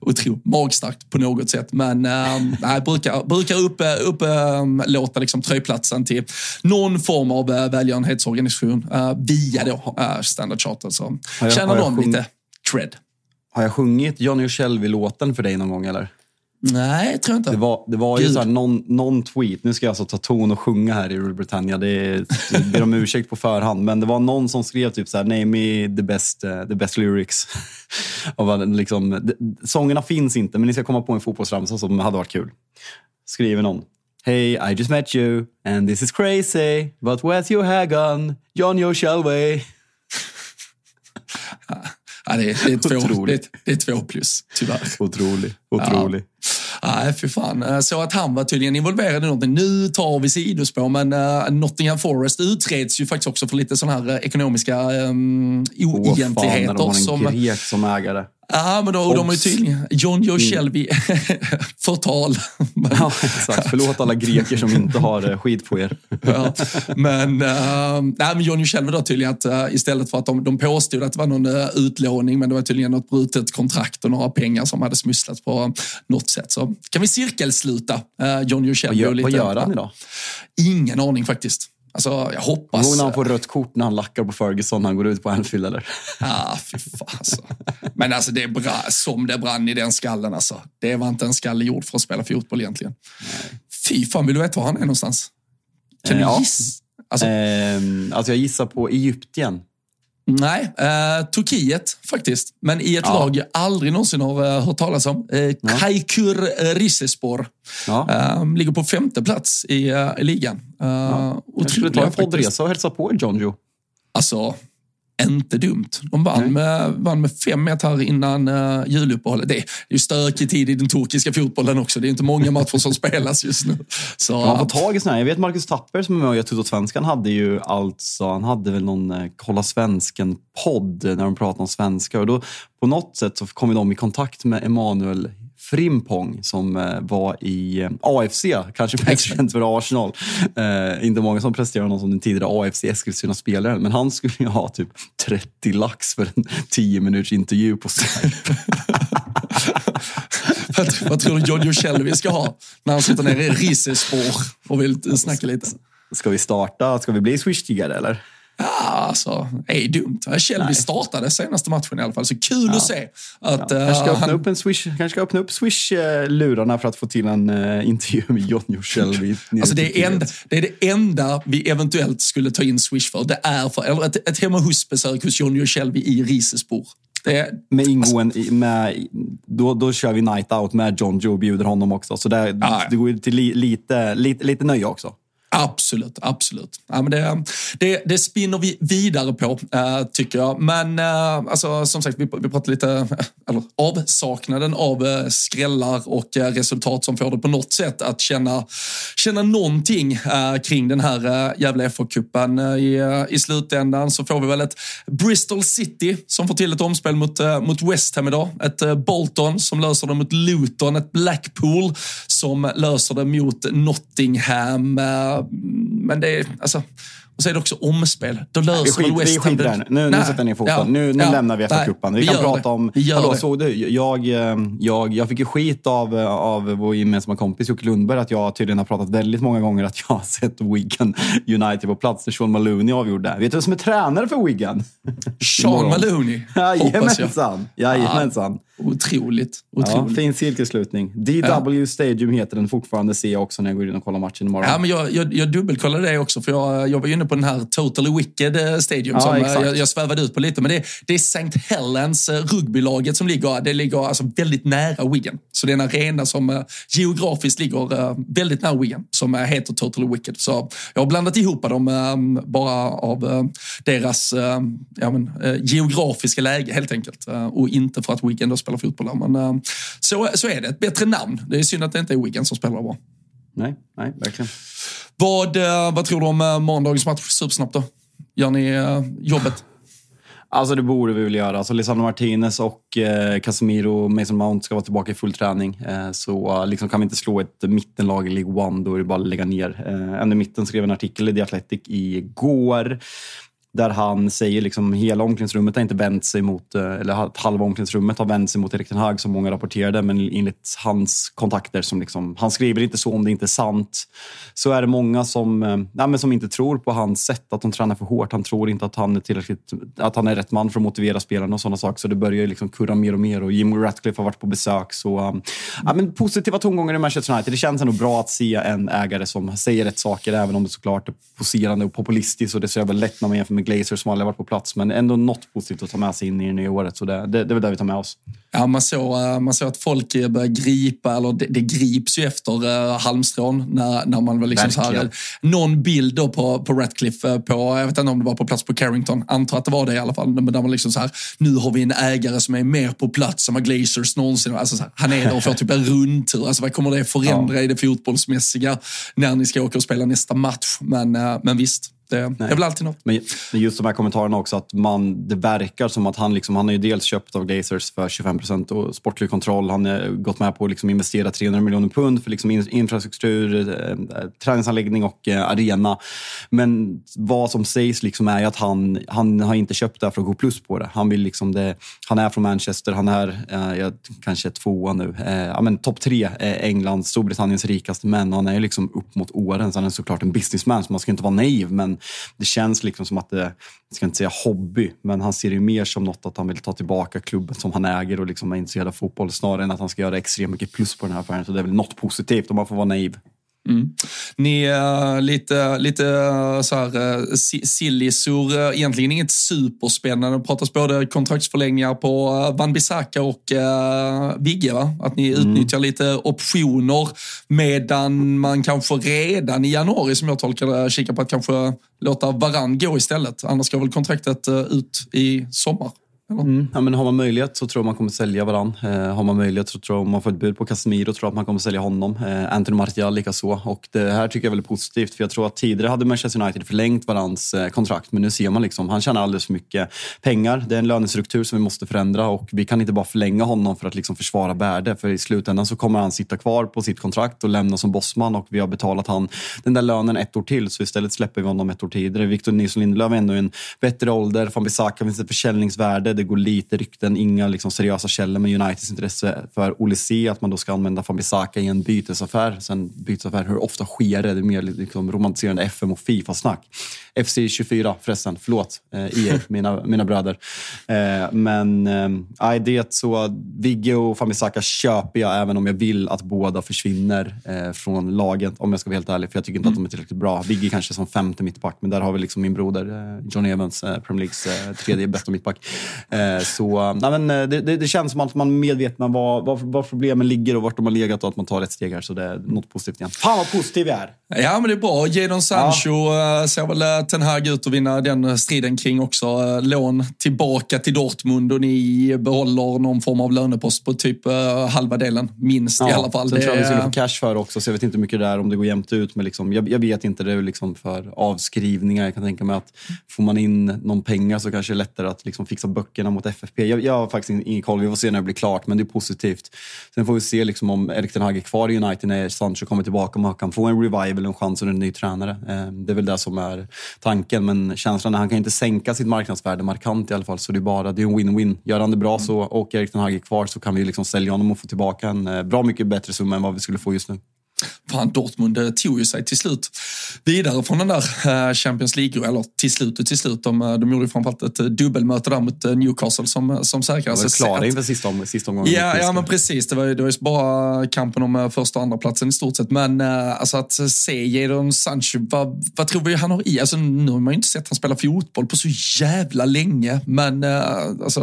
Otroligt magstarkt på något sätt. Men ehm, nej, brukar, brukar upplåta upp, äh, liksom, tröjplatsen till någon form av äh, välgörenhetsorganisation äh, via då, äh, Standard Charter. Så tjänar de lite cred. Har jag sjungit Johnny och Shelby-låten för dig någon gång eller? Nej, jag tror inte. Det var, det var ju så här, någon, någon tweet, nu ska jag alltså ta ton och sjunga här i Rule Britannia, det jag ber om ursäkt på förhand, men det var någon som skrev typ så här, name me the best, uh, the best lyrics. och liksom, det, sångerna finns inte, men ni ska komma på en fotbollsramsa som hade varit kul. Skriver någon. Hey, I just met you and this is crazy, but where's your hair gone? John Joe Shelby. Ja, det, är, det, är två, det, det är två plus, tyvärr. Otrolig. Otrolig. Ja. Nej, för fan. Eh, så att han var tydligen involverad i någonting. Nu tar vi sidospår, men uh, Nottingham Forest utreds ju faktiskt också för lite sådana här eh, ekonomiska um, oegentligheter. Oh, fan, de har en grek som ägare. Ja, men då, de är tydligen John Joe mm. Förtal. ja, exakt. Förlåt alla greker som inte har skit på er. ja, men, uh, nej, men John Joe Shelby då tydligen att uh, istället för att de, de påstod att det var någon uh, utlåning, men det var tydligen något brutet kontrakt och några pengar som hade smusslats på något sätt. Så kan vi cirkelsluta uh, John Joe Shelby. Vad gör, vad gör han idag? Ingen aning faktiskt. Alltså, jag hoppas... När han får rött kort när han lackar på Ferguson när han går ut på Anfield, eller? Ja, fy fan alltså. Men alltså, det är bra, som det brann i den skallen. Alltså. Det var inte en skalle gjord för att spela fotboll egentligen. Nej. Fy fan, vill du veta var han är någonstans? Kan eh, du gissa? Alltså, eh, alltså, jag gissar på Egypten. Nej, eh, Turkiet faktiskt. Men i ett ja. lag jag aldrig någonsin har uh, hört talas om. Eh, ja. Kaykur Rizespor. Ja. Eh, ligger på femte plats i, uh, i ligan. Uh, ja. Jag skulle ta en poddresa och hälsa på John Joe. Alltså, inte dumt. De vann med, vann med 5-1 här innan uh, juluppehållet. Det är ju stökig tid i den turkiska fotbollen också. Det är inte många matcher som spelas just nu. Så, man får tag i såna här. Jag vet Marcus Tapper som är med och gör Tutto-svenskan hade ju alltså, han hade väl någon uh, Kolla svensken-podd när de pratade om svenska. Och då, på något sätt så kom de i kontakt med Emanuel Frimpong som eh, var i eh, AFC, kanske mest känd för Arsenal. Eh, inte många som presterar någon som den tidigare AFC Eskilstuna-spelaren, men han skulle ju ha typ 30 lax för en 10 minuters intervju på Skype. vad, tror du Jojo Shelby ska ha när han sitter nere i Rissespår och vill snacka lite? Ska vi starta? Ska vi bli swishtiggare eller? Ja, alltså, är dumt. Nej. startade senaste matchen i alla fall, så kul ja. att se. Att, ja. kanske, ska öppna han... upp en Swish, kanske ska öppna upp Swish-lurarna för att få till en uh, intervju med och Shelby. Alltså det, är enda, det är det enda vi eventuellt skulle ta in Swish för. Det är för eller ett, ett hemma hos-besök hos och Shelby i Risespor. Det, med ingående, alltså, med, då, då kör vi night out med John Joe och bjuder honom också. Så det, ja. det går till li, lite, lite, lite nöje också. Absolut, absolut. Ja, men det, det, det spinner vi vidare på, äh, tycker jag. Men äh, alltså, som sagt, vi, vi pratar lite eh, eller, avsaknaden av äh, skrällar och äh, resultat som får det på något sätt att känna, känna någonting äh, kring den här äh, jävla FA-cupen. Äh, i, I slutändan så får vi väl ett Bristol City som får till ett omspel mot, äh, mot West Ham idag. Ett äh, Bolton som löser det mot Luton. Ett Blackpool som löser det mot Nottingham. Men det är, alltså, och så är det också omspel. Då löser vi man West Ham. Vi skiter nu. Nu, sätter jag ner foten. Ja, nu, nu ja, lämnar vi FA-cupen. Vi, vi kan prata det. om... Vi hallå, såg du? Jag, eh, jag, jag fick ju skit av, av vår gemensamma kompis Jocke Lundberg att jag tydligen har pratat väldigt många gånger att jag har sett Wigan United på plats när Sean Maloney avgjorde. Vet du vem som är tränare för Wigan? Sean Maloney, Jajamensan. Jajamensan. Otroligt. otroligt. Ja, fin cirkelslutning. DW ja. Stadium heter den fortfarande, ser jag också när jag går in och kollar matchen imorgon. Ja, men jag, jag, jag dubbelkollade det också, för jag, jag var inne på den här Totally Wicked eh, Stadium ja, som eh, jag, jag svävade ut på lite. Men det, det är St. Helens eh, rugbylaget som ligger, det ligger alltså väldigt nära Wigan. Så det är en arena som geografiskt ligger väldigt nära Wigan, som heter Totally Wicked. Så jag har blandat ihop dem bara av deras ja, men, geografiska läge helt enkelt. Och inte för att Wigan spelar fotboll där. Men uh, så, så är det. Ett bättre namn. Det är synd att det inte är Wigan som spelar bra. Nej, nej, verkligen. Vad, uh, vad tror du om uh, morgondagens match? Supersnabbt då. Gör ni jobbet? Alltså det borde vi väl göra. Alltså Lisandro Martinez och eh, Casemiro Mason Mount ska vara tillbaka i full träning. Eh, så liksom kan vi inte slå ett mittenlag i League One, då är det bara att lägga ner. Eh, i mitten skrev en artikel i The Athletic igår där han säger liksom hela omklädningsrummet har inte vänt sig mot, eh, eller halva omklädningsrummet har vänt sig mot Erik Ten Hag som många rapporterade, men enligt hans kontakter som liksom, han skriver inte så om det inte är sant, så är det många som, eh, nej, men som inte tror på hans sätt, att de tränar för hårt. Han tror inte att han är tillräckligt, att han är rätt man för att motivera spelarna och sådana saker. Så det börjar liksom kurra mer och mer och Jim Ratcliffe har varit på besök. Så, um, ja, men positiva tongångar i Manchester United. Det känns ändå bra att se en ägare som säger rätt saker, även om det såklart är poserande och populistiskt och det ser väl lätt när man jämför med med Glazer som aldrig varit på plats. Men ändå något positivt att ta med sig in i det nya året. Så det, det, det är väl det vi tar med oss. Ja, man såg, eh, man såg att folk börjar gripa, eller det, det grips ju efter uh, halmstrån när, när man var liksom så här, någon bild då på, på Ratcliffe eh, på, jag vet inte om det var på plats på Carrington, antar att det var det i alla fall, men där man liksom så här, nu har vi en ägare som är mer på plats än vad Glazers någonsin alltså så här, Han är där och får typ en rundtur, alltså vad kommer det förändra ja. i det fotbollsmässiga när ni ska åka och spela nästa match? Men, uh, men visst, det Nej. är väl alltid något. Men just de här kommentarerna också, att man, det verkar som att han, liksom, han har ju dels köpt av Glazers för 25 procent och sportlig kontroll. Han har gått med på att liksom investera 300 miljoner pund för liksom infrastruktur, eh, träningsanläggning och eh, arena. Men vad som sägs liksom är att han, han har inte köpt det för att gå plus på det. Han, vill liksom det, han är från Manchester, han är eh, kanske tvåa nu. Eh, ja, topp tre, eh, England, Storbritanniens rikaste män. Han är liksom upp mot åren, så han är såklart en businessman, så man ska inte vara naiv. Men det känns liksom som att det, jag ska inte säga hobby, men han ser det mer som något att han vill ta tillbaka klubben som han äger och liksom är intresserad av fotboll snarare än att han ska göra extremt mycket plus på den här affären. Så det är väl något positivt om man får vara naiv. Mm. Ni är lite, lite så här uh, sillisor, egentligen inget superspännande. Det pratas både kontraktsförlängningar på Van Bissaka och uh, Vigge, va? Att ni mm. utnyttjar lite optioner medan man kanske redan i januari, som jag tolkar det, kikar på att kanske låta Varann gå istället. Annars går väl kontraktet ut i sommar. Mm. Ja, men har man möjlighet så tror jag man kommer sälja varann. Eh, har man möjlighet så tror jag, man får ett bud på Casemiro tror jag att man kommer sälja honom. Eh, Anthony Martial likaså. Och det här tycker jag är väldigt positivt för jag tror att tidigare hade Manchester United förlängt varans eh, kontrakt men nu ser man liksom, han tjänar alldeles för mycket pengar. Det är en lönestruktur som vi måste förändra och vi kan inte bara förlänga honom för att liksom försvara värde för i slutändan så kommer han sitta kvar på sitt kontrakt och lämna som bossman och vi har betalat han den där lönen ett år till så istället släpper vi honom ett år tidigare. Victor Nilsson Lindelöf är ändå en bättre ålder. Van Bissaka finns ett försäljningsvärde det går lite rykten, inga liksom seriösa källor, men Uniteds intresse för Olise, att man då ska använda Fambisaka i en bytesaffär. Sen bytesaffär, hur ofta sker det? Det är mer liksom romantiserande FM och Fifa-snack. FC24 förresten, förlåt eh, EA, mina, mina bröder. Eh, men eh, det så, Vigge och Fambisaka köper jag även om jag vill att båda försvinner eh, från laget, om jag ska vara helt ärlig, för jag tycker inte mm. att de är tillräckligt bra. Vigge kanske som femte mittback, men där har vi liksom min broder eh, John Evans, eh, Premier Leagues eh, tredje bästa mittback. Eh, så nej, men, det, det, det, känns som att man är medveten om var, var, var, problemen ligger och vart de har legat och att man tar rätt steg här. Så det är något positivt igen. Fan vad positiv jag är! Ja, men det är bra. Jadon Sancho ja. ser väl Ten Hag ut att vinna den striden kring också. Lån tillbaka till Dortmund och ni behåller någon form av lönepost på typ halva delen, minst ja, i alla fall. Sen det tror jag vi skulle få cash för också, så jag vet inte hur mycket det är om det går jämnt ut. Men liksom, jag, jag vet inte, det är liksom för avskrivningar. Jag kan tänka mig att får man in någon pengar så kanske det är lättare att liksom fixa böckerna mot FFP. Jag, jag har faktiskt ingen koll, vi får se när det blir klart, men det är positivt. Sen får vi se liksom om Erik Ten Hag är kvar i United när Sancho kommer tillbaka, om han kan få en revival, en chans under en ny tränare. Eh, det är väl det som är tanken, men känslan är att han kan inte sänka sitt marknadsvärde markant i alla fall, så det är bara det är en win-win. Gör han det bra så, och Erik Ten Hag är kvar så kan vi liksom sälja honom och få tillbaka en eh, bra mycket bättre summa än vad vi skulle få just nu. Fan, Dortmund eh, tog ju sig till slut vidare från den där eh, Champions League, eller till slut och till slut. De, eh, de gjorde ju framförallt ett dubbelmöte där mot Newcastle som, som säkrade sig. De var klara inför sista, om, sista omgången. Ja, ja, men precis. Det var ju det var just bara kampen om första och andra platsen i stort sett. Men alltså att se Jadon Sancho, vad, vad tror vi han har i? Alltså, nu har man ju inte sett han spela fotboll på så jävla länge. Men alltså,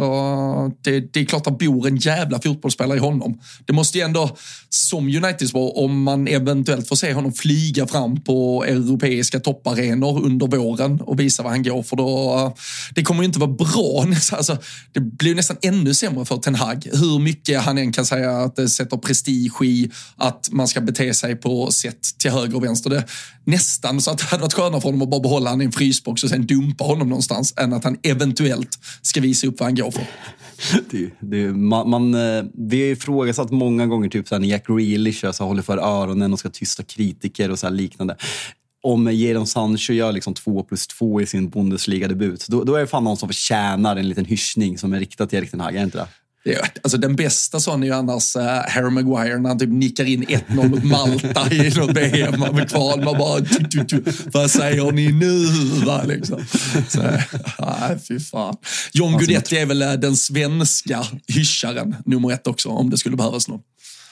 det, det är klart att bor en jävla fotbollsspelare i honom. Det måste ju ändå, som Uniteds var, om man eventuellt får se honom flyga fram på europeiska topparenor under våren och visa vad han går för. Då, eh, det kommer ju inte vara bra. Alltså, det blir nästan ännu sämre för Ten Hag. Hur mycket han än kan säga att det sätter prestige i att man ska bete sig på sätt till höger och vänster. Det, nästan så att det hade varit skönare för honom att bara behålla honom i en frysbox och sen dumpa honom någonstans än att han eventuellt ska visa upp vad han går för. Det, det, man, man, eh, det vi har ifrågasatt många gånger typ så här, när Jack Grealish alltså, håller för öronen och ska tysta kritiker och så liknande om Jadon Sancho gör liksom två plus två i sin Bundesliga-debut, då, då är det fan någon som förtjänar en liten hyschning som är riktad till Erik Ten Hag, är inte det? Ja, alltså den bästa sån är ju annars uh, Harry Maguire när han typ nickar in 1-0 mot Malta i något VM med kval. Man bara, tu, tu, tu, vad säger ni nu? Va, liksom. Så, nej, fy fan. John alltså, Guidetti är väl eh, den svenska hyscharen nummer ett också, om det skulle behövas någon.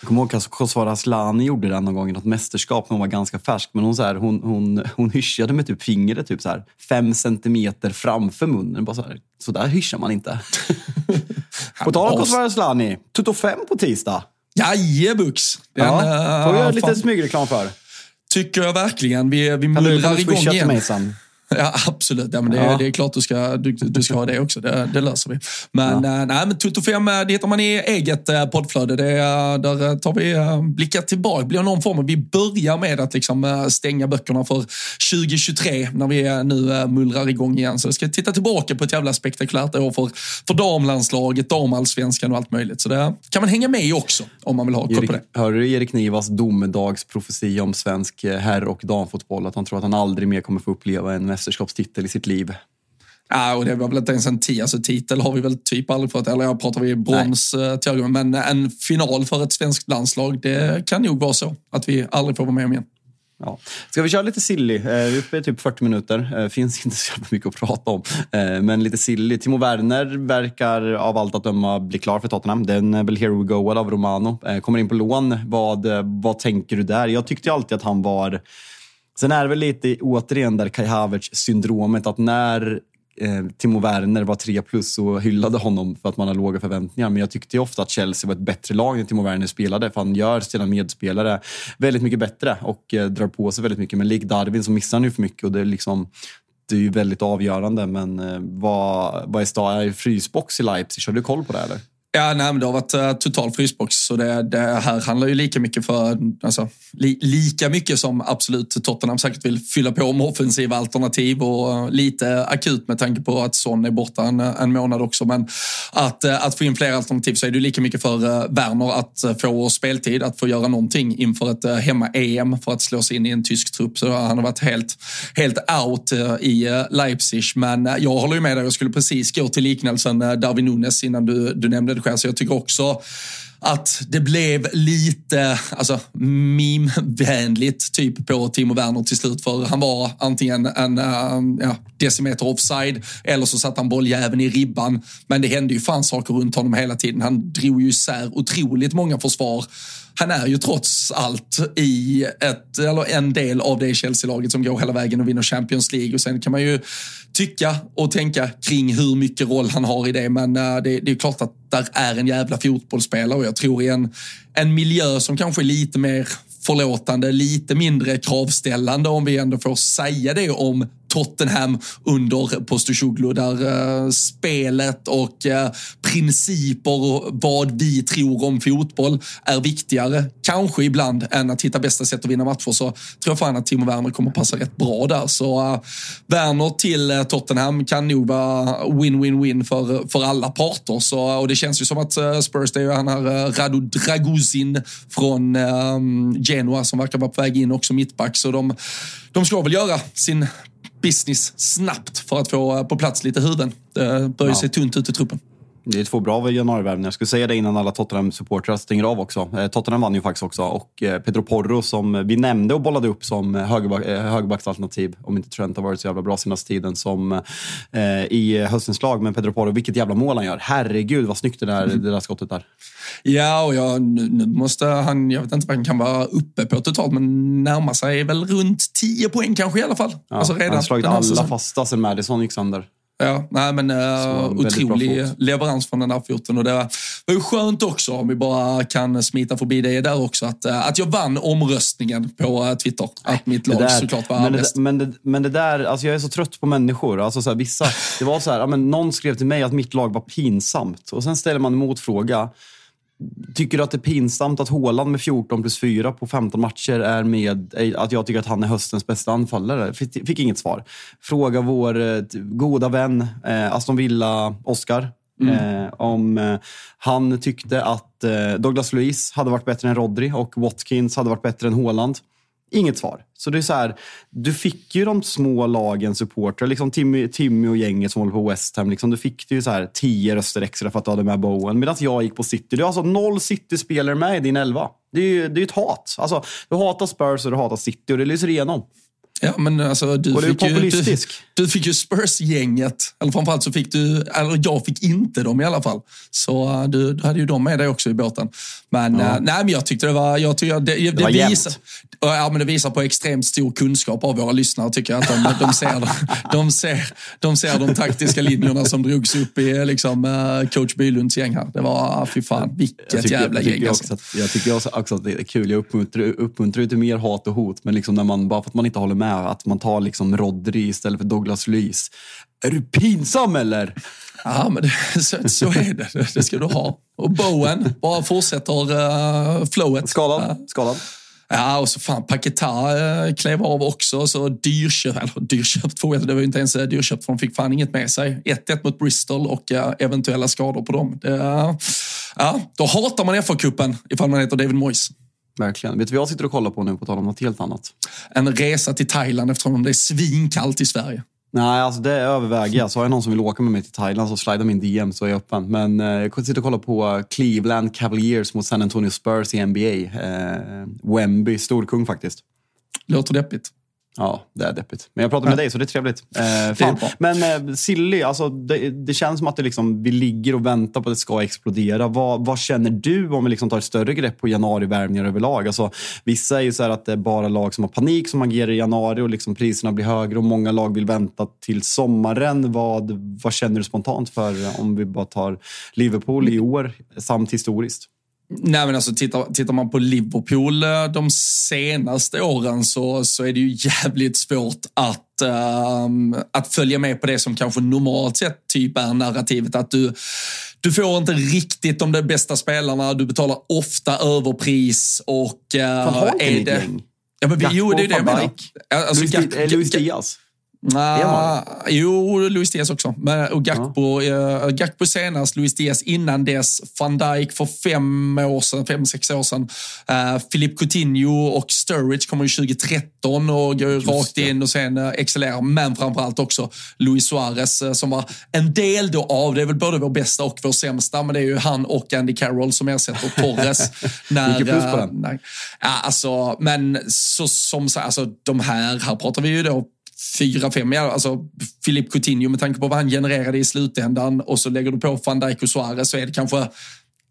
Jag kommer ihåg att Kosovare Asllani gjorde det någon gång i något mästerskap när hon var ganska färsk. Men hon, så här, hon, hon, hon hyschade med typ fingret typ så här, fem centimeter framför munnen. Bara så, här, så där hyschar man inte. på tal om Kosovare Asllani, Tutto 5 på tisdag. Jajebux! Den, ja, får vi göra lite smygreklam för. Tycker jag verkligen. Vi, vi mullrar igång igen. Mig sen? Ja, absolut. Ja, men det, ja. det är klart du ska, du, du ska ha det också. Det, det löser vi. Men, ja. äh, nej, men Toto 5 eh, det hittar man i eget äh, poddflöde. Det, där tar vi blickar tillbaka. Det blir någon form av, vi börjar med att liksom, stänga böckerna för 2023 när vi nu mullrar igång igen. Så vi ska titta tillbaka på ett jävla spektakulärt år för, för damlandslaget, damallsvenskan och allt möjligt. Så det kan man hänga med i också om man vill ha koll på det. Hörde du Erik Nivas domedagsprofetia om svensk herr och damfotboll? Att han tror att han aldrig mer kommer få uppleva en mästerskapstitel i sitt liv. Ja, och det var väl inte ens en t alltså, titel har vi väl typ aldrig fått, eller jag pratar vi brons eh, till men en final för ett svenskt landslag, det kan nog vara så att vi aldrig får vara med om igen. Ja. Ska vi köra lite silly? Eh, vi är uppe i typ 40 minuter. Eh, finns inte så mycket att prata om. Men lite silly. Timo Werner verkar av allt att döma bli klar för Tottenham. Den är väl here we go av Romano. Kommer in på lån. Vad, vad tänker du där? Jag tyckte alltid att han var Sen är det väl lite återigen där Kai Havertz-syndromet att när eh, Timo Werner var 3 plus så hyllade honom för att man har låga förväntningar. Men jag tyckte ofta att Chelsea var ett bättre lag när Timo Werner spelade. För han gör sina medspelare väldigt mycket bättre och eh, drar på sig väldigt mycket. Men lik Darwin så missar han ju för mycket och det är liksom det är ju väldigt avgörande. Men eh, vad, vad är, är frysbox i Leipzig? Har du koll på det eller? Ja, nej, men det har varit uh, total frysbox. Så det, det, här handlar ju lika mycket för, alltså, li, lika mycket som absolut Tottenham säkert vill fylla på med offensiva alternativ och uh, lite akut med tanke på att Son är borta en, eh, en månad också. Men att, uh, att få in fler alternativ så är det lika mycket för uh, Werner att få speltid, att få göra någonting inför ett hemma-EM för att slå sig in i en tysk trupp. Så han har varit helt, helt out i Leipzig. Men jag håller ju med dig, jag skulle precis gå till liknelsen Darwin Nunes innan du, du nämnde det själv. Så jag tycker också att det blev lite alltså, meme-vänligt typ på Timo Werner till slut. För han var antingen en uh, ja, decimeter offside eller så satt han bolljäveln i ribban. Men det hände ju fan saker runt honom hela tiden. Han drog ju isär otroligt många försvar han är ju trots allt i ett, eller en del av det Chelsea-laget som går hela vägen och vinner Champions League. Och sen kan man ju tycka och tänka kring hur mycket roll han har i det. Men eh, det, det, är klart att där är en jävla fotbollsspelare och jag tror i en, en miljö som kanske är lite mer förlåtande, lite mindre kravställande om vi ändå får säga det om Tottenham under Postosoglu där eh, spelet och eh, principer och vad vi tror om fotboll är viktigare, kanske ibland, än att hitta bästa sätt att vinna matcher så tror jag fan att Timo Werner kommer passa rätt bra där. Så eh, Werner till eh, Tottenham kan nog vara win-win-win för, för alla parter. Så, eh, och det känns ju som att eh, Spurs, det är ju han här uh, Radu Draguzin från Genoa som verkar vara på väg in också mittback. Så de, de ska väl göra sin business snabbt för att få på plats lite huvuden. Det börjar ja. se tunt ut i truppen. Det är två bra januarivärvningar. Jag skulle säga det innan alla Tottenham-supportrar stänger av också. Eh, Tottenham vann ju faktiskt också och eh, Pedro Porro som vi nämnde och bollade upp som högerback, eh, högerbacksalternativ, om inte Trent har varit så jävla bra senaste tiden, som eh, i höstens lag. Men Pedro Porro, vilket jävla mål han gör. Herregud vad snyggt det där, mm. det där skottet där. Ja, och jag, nu måste han, jag vet inte vad han kan vara uppe på totalt, men närma sig väl runt 10 poäng kanske i alla fall. Ja, alltså redan han har slagit alla säsongen. fasta sen Madison gick sönder. Ja, nej, men uh, otrolig leverans från den här foten. Och det var, var ju skönt också, om vi bara kan smita förbi det där också, att, uh, att jag vann omröstningen på uh, Twitter. Att mitt lag där, såklart var men bäst. Men, det, men det där, alltså jag är så trött på människor. Alltså så här, vissa, det var så här, ja, men någon skrev till mig att mitt lag var pinsamt. Och sen ställer man en motfråga. Tycker du att det är pinsamt att Håland med 14 plus 4 på 15 matcher är med, att jag tycker att han är höstens bästa anfallare? Fick, fick inget svar. Fråga vår eh, goda vän eh, Aston Villa, Oscar, mm. eh, om eh, han tyckte att eh, Douglas Luiz hade varit bättre än Rodri och Watkins hade varit bättre än Håland. Inget svar. Så det är så här, du fick ju de små lagens supportrar, liksom Timmy, Timmy och gänget som håller på West Ham. Liksom, du fick ju så här tio röster extra för att du hade med Bowen. Medan jag gick på City. Du har alltså noll City-spelare med i din elva. Det är ju det är ett hat. Alltså, du hatar Spurs och du hatar City och det lyser igenom. Ja, men alltså, du, och fick ju, du, du fick ju Spurs-gänget. Eller framförallt så fick du, eller jag fick inte dem i alla fall. Så uh, du, du hade ju dem med dig också i båten. Men, ja. uh, nej, men jag tyckte det var, jag tyckte det, det, det, det visar, ja, men det visar på extremt stor kunskap av våra lyssnare tycker jag. Att de, de, ser, de, ser, de ser de taktiska linjerna som drogs upp i liksom, uh, coach Bylunds gäng här. Det var, fy fan, vilket tycker, jävla gäng. Alltså. Att, jag tycker också, också att det är kul. Jag uppmuntrar, uppmuntrar till mer hat och hot, men liksom när man, bara för att man inte håller med med att man tar liksom Rodri istället för Douglas Luiz. Är du pinsam eller? Ja, men det, så, så är det. Det ska du ha. Och Bowen bara fortsätter uh, flowet. Skadad. Skadad. Ja, och så fan Paketa uh, klev av också. Så dyrköpt, eller dyrköpt får jag det var ju inte ens uh, dyrköpt för de fick fan inget med sig. 1-1 mot Bristol och eventuella skador på dem. Det, ja, då hatar man FA-cupen ifall man heter David Moyes. Verkligen. Vet du vad jag sitter och kollar på nu, på tal om något helt annat? En resa till Thailand eftersom det är svinkallt i Sverige. Nej, alltså det överväger jag. Så har jag någon som vill åka med mig till Thailand så slida min DM så är jag öppen. Men eh, jag sitter och kollar på Cleveland Cavaliers mot San Antonio Spurs i NBA. Eh, Wemby, storkung faktiskt. Låter deppigt. Ja, det är deppigt. Men jag pratar med ja. dig så det är trevligt. Eh. Men eh, Silly, alltså, det, det, känns som att det liksom, vi ligger och väntar på att det ska explodera. Vad, vad känner du om vi liksom tar ett större grepp på januarivärvningar överlag? Alltså, vissa är ju så att det är bara lag som har panik som agerar i januari och liksom priserna blir högre och många lag vill vänta till sommaren. Vad, vad känner du spontant för om vi bara tar Liverpool i år samt historiskt? Nej, men alltså, tittar, tittar man på Liverpool eh, de senaste åren så, så är det ju jävligt svårt att, um, att följa med på det som kanske normalt sett typ är narrativet. Att du, du får inte riktigt de bästa spelarna, du betalar ofta överpris och... Uh, Fan, har inte är det... Ja, men vi, jo, det är det jag menar. Alltså, Luis, Diaz. Nah, jo, Luis Diaz också. Men, och Gakpo, ja. uh, Gakpo senast, Luis Diaz innan dess, van Dijk för fem år sedan, fem, sex år sedan. Uh, Philippe Coutinho och Sturridge kommer 2013 och går rakt in och sen uh, excellerar. Men framförallt också Luis Suarez uh, som var en del då av, det är väl både vår bästa och vår sämsta, men det är ju han och Andy Carroll som ersätter Torres. när, Vilket plus på den. När, ja, alltså, men så, som alltså, de här, här pratar vi ju då fyra, fem, alltså Filip Coutinho med tanke på vad han genererade i slutändan och så lägger du på van Dijk och Suarez så är det kanske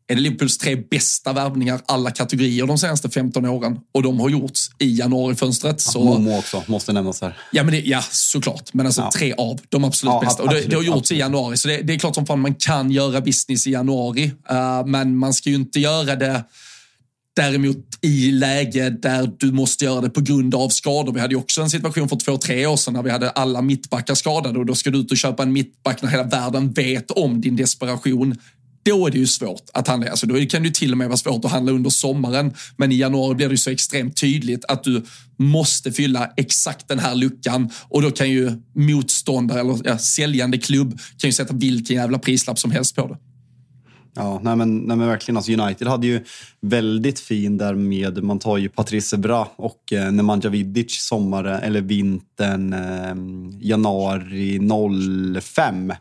är det Liverpools tre bästa värvningar alla kategorier de senaste 15 åren. Och de har gjorts i januarifönstret. Ja, Momo också, måste nämnas här. Ja, men det, ja såklart. Men alltså ja. tre av de absolut ja, bästa. Och det, det, har gjorts absolut. i januari, så det, det, är klart som fan man kan göra business i januari. Uh, men man ska ju inte göra det Däremot i läge där du måste göra det på grund av skador. Vi hade ju också en situation för två, tre år sedan när vi hade alla mittbackar skadade och då ska du ut och köpa en mittback när hela världen vet om din desperation. Då är det ju svårt att handla. Alltså då kan det till och med vara svårt att handla under sommaren. Men i januari blir det ju så extremt tydligt att du måste fylla exakt den här luckan och då kan ju motståndare eller ja, säljande klubb kan ju sätta vilken jävla prislapp som helst på det. Ja, nej men, nej men verkligen. Alltså United hade ju väldigt fin där med, man tar ju Patrice Bra och eh, Nemanja Vidic sommaren, eller vintern, eh, januari 05.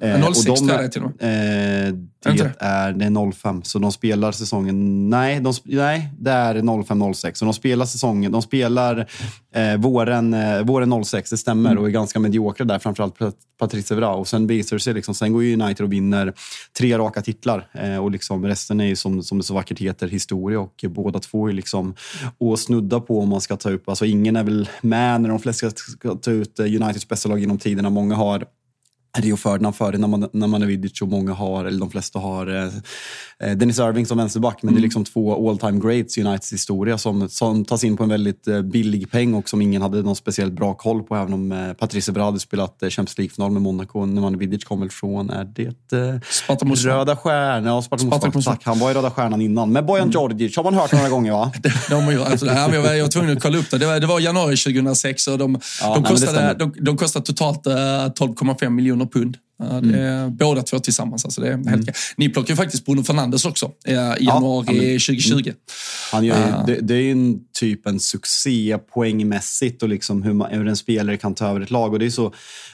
Eh, 06 och de, är det till och med. Eh, det är, det är 05, så de spelar säsongen... Nej, de, nej det är 05-06. Så de spelar säsongen... De spelar eh, våren, eh, våren 06, det stämmer, mm. och är ganska mediokra där, framförallt Patrice Evra. Och sen visar det sig, liksom, sen går United och vinner tre raka titlar. Eh, och liksom resten är ju, som, som det så vackert heter, historia. Och båda två är liksom att snudda på om man ska ta upp... Alltså ingen är väl med när de flesta ska ta ut eh, Uniteds bästa lag genom tiderna. Många har Rio Ferdinand före när man, när man är Vidic och många har, eller de flesta har eh, eh Dennis Irving som vänsterback. Men mm. det är mm. liksom två all time greats i Uniteds historia som, som tas in på en väldigt eh, billig peng och som ingen hade någon speciellt bra koll på. Även om eh, Patrice Evra hade spelat eh, Champions League-final med Monaco. När man Vidic kom väl från, är det eh, Röda Stjärnan? Ja, Sparta han var i Röda Stjärnan innan. Men Bojan mm. Djordjic har man hört några gånger va? det, de har gjort, jag, jag var tvungen att kolla upp det. Det var, det var januari 2006 och de, ja, de, kostade, de, de kostade totalt 12,5 eh, miljoner pund. Det är mm. Båda två tillsammans. Alltså det är helt mm. Ni plockar ju faktiskt Bruno Fernandes också i januari ja, 2020. Mm. Han gör ju, uh. det, det, är en typ en succé poängmässigt och liksom hur, man, hur en spelare kan ta över ett lag. Och det är så,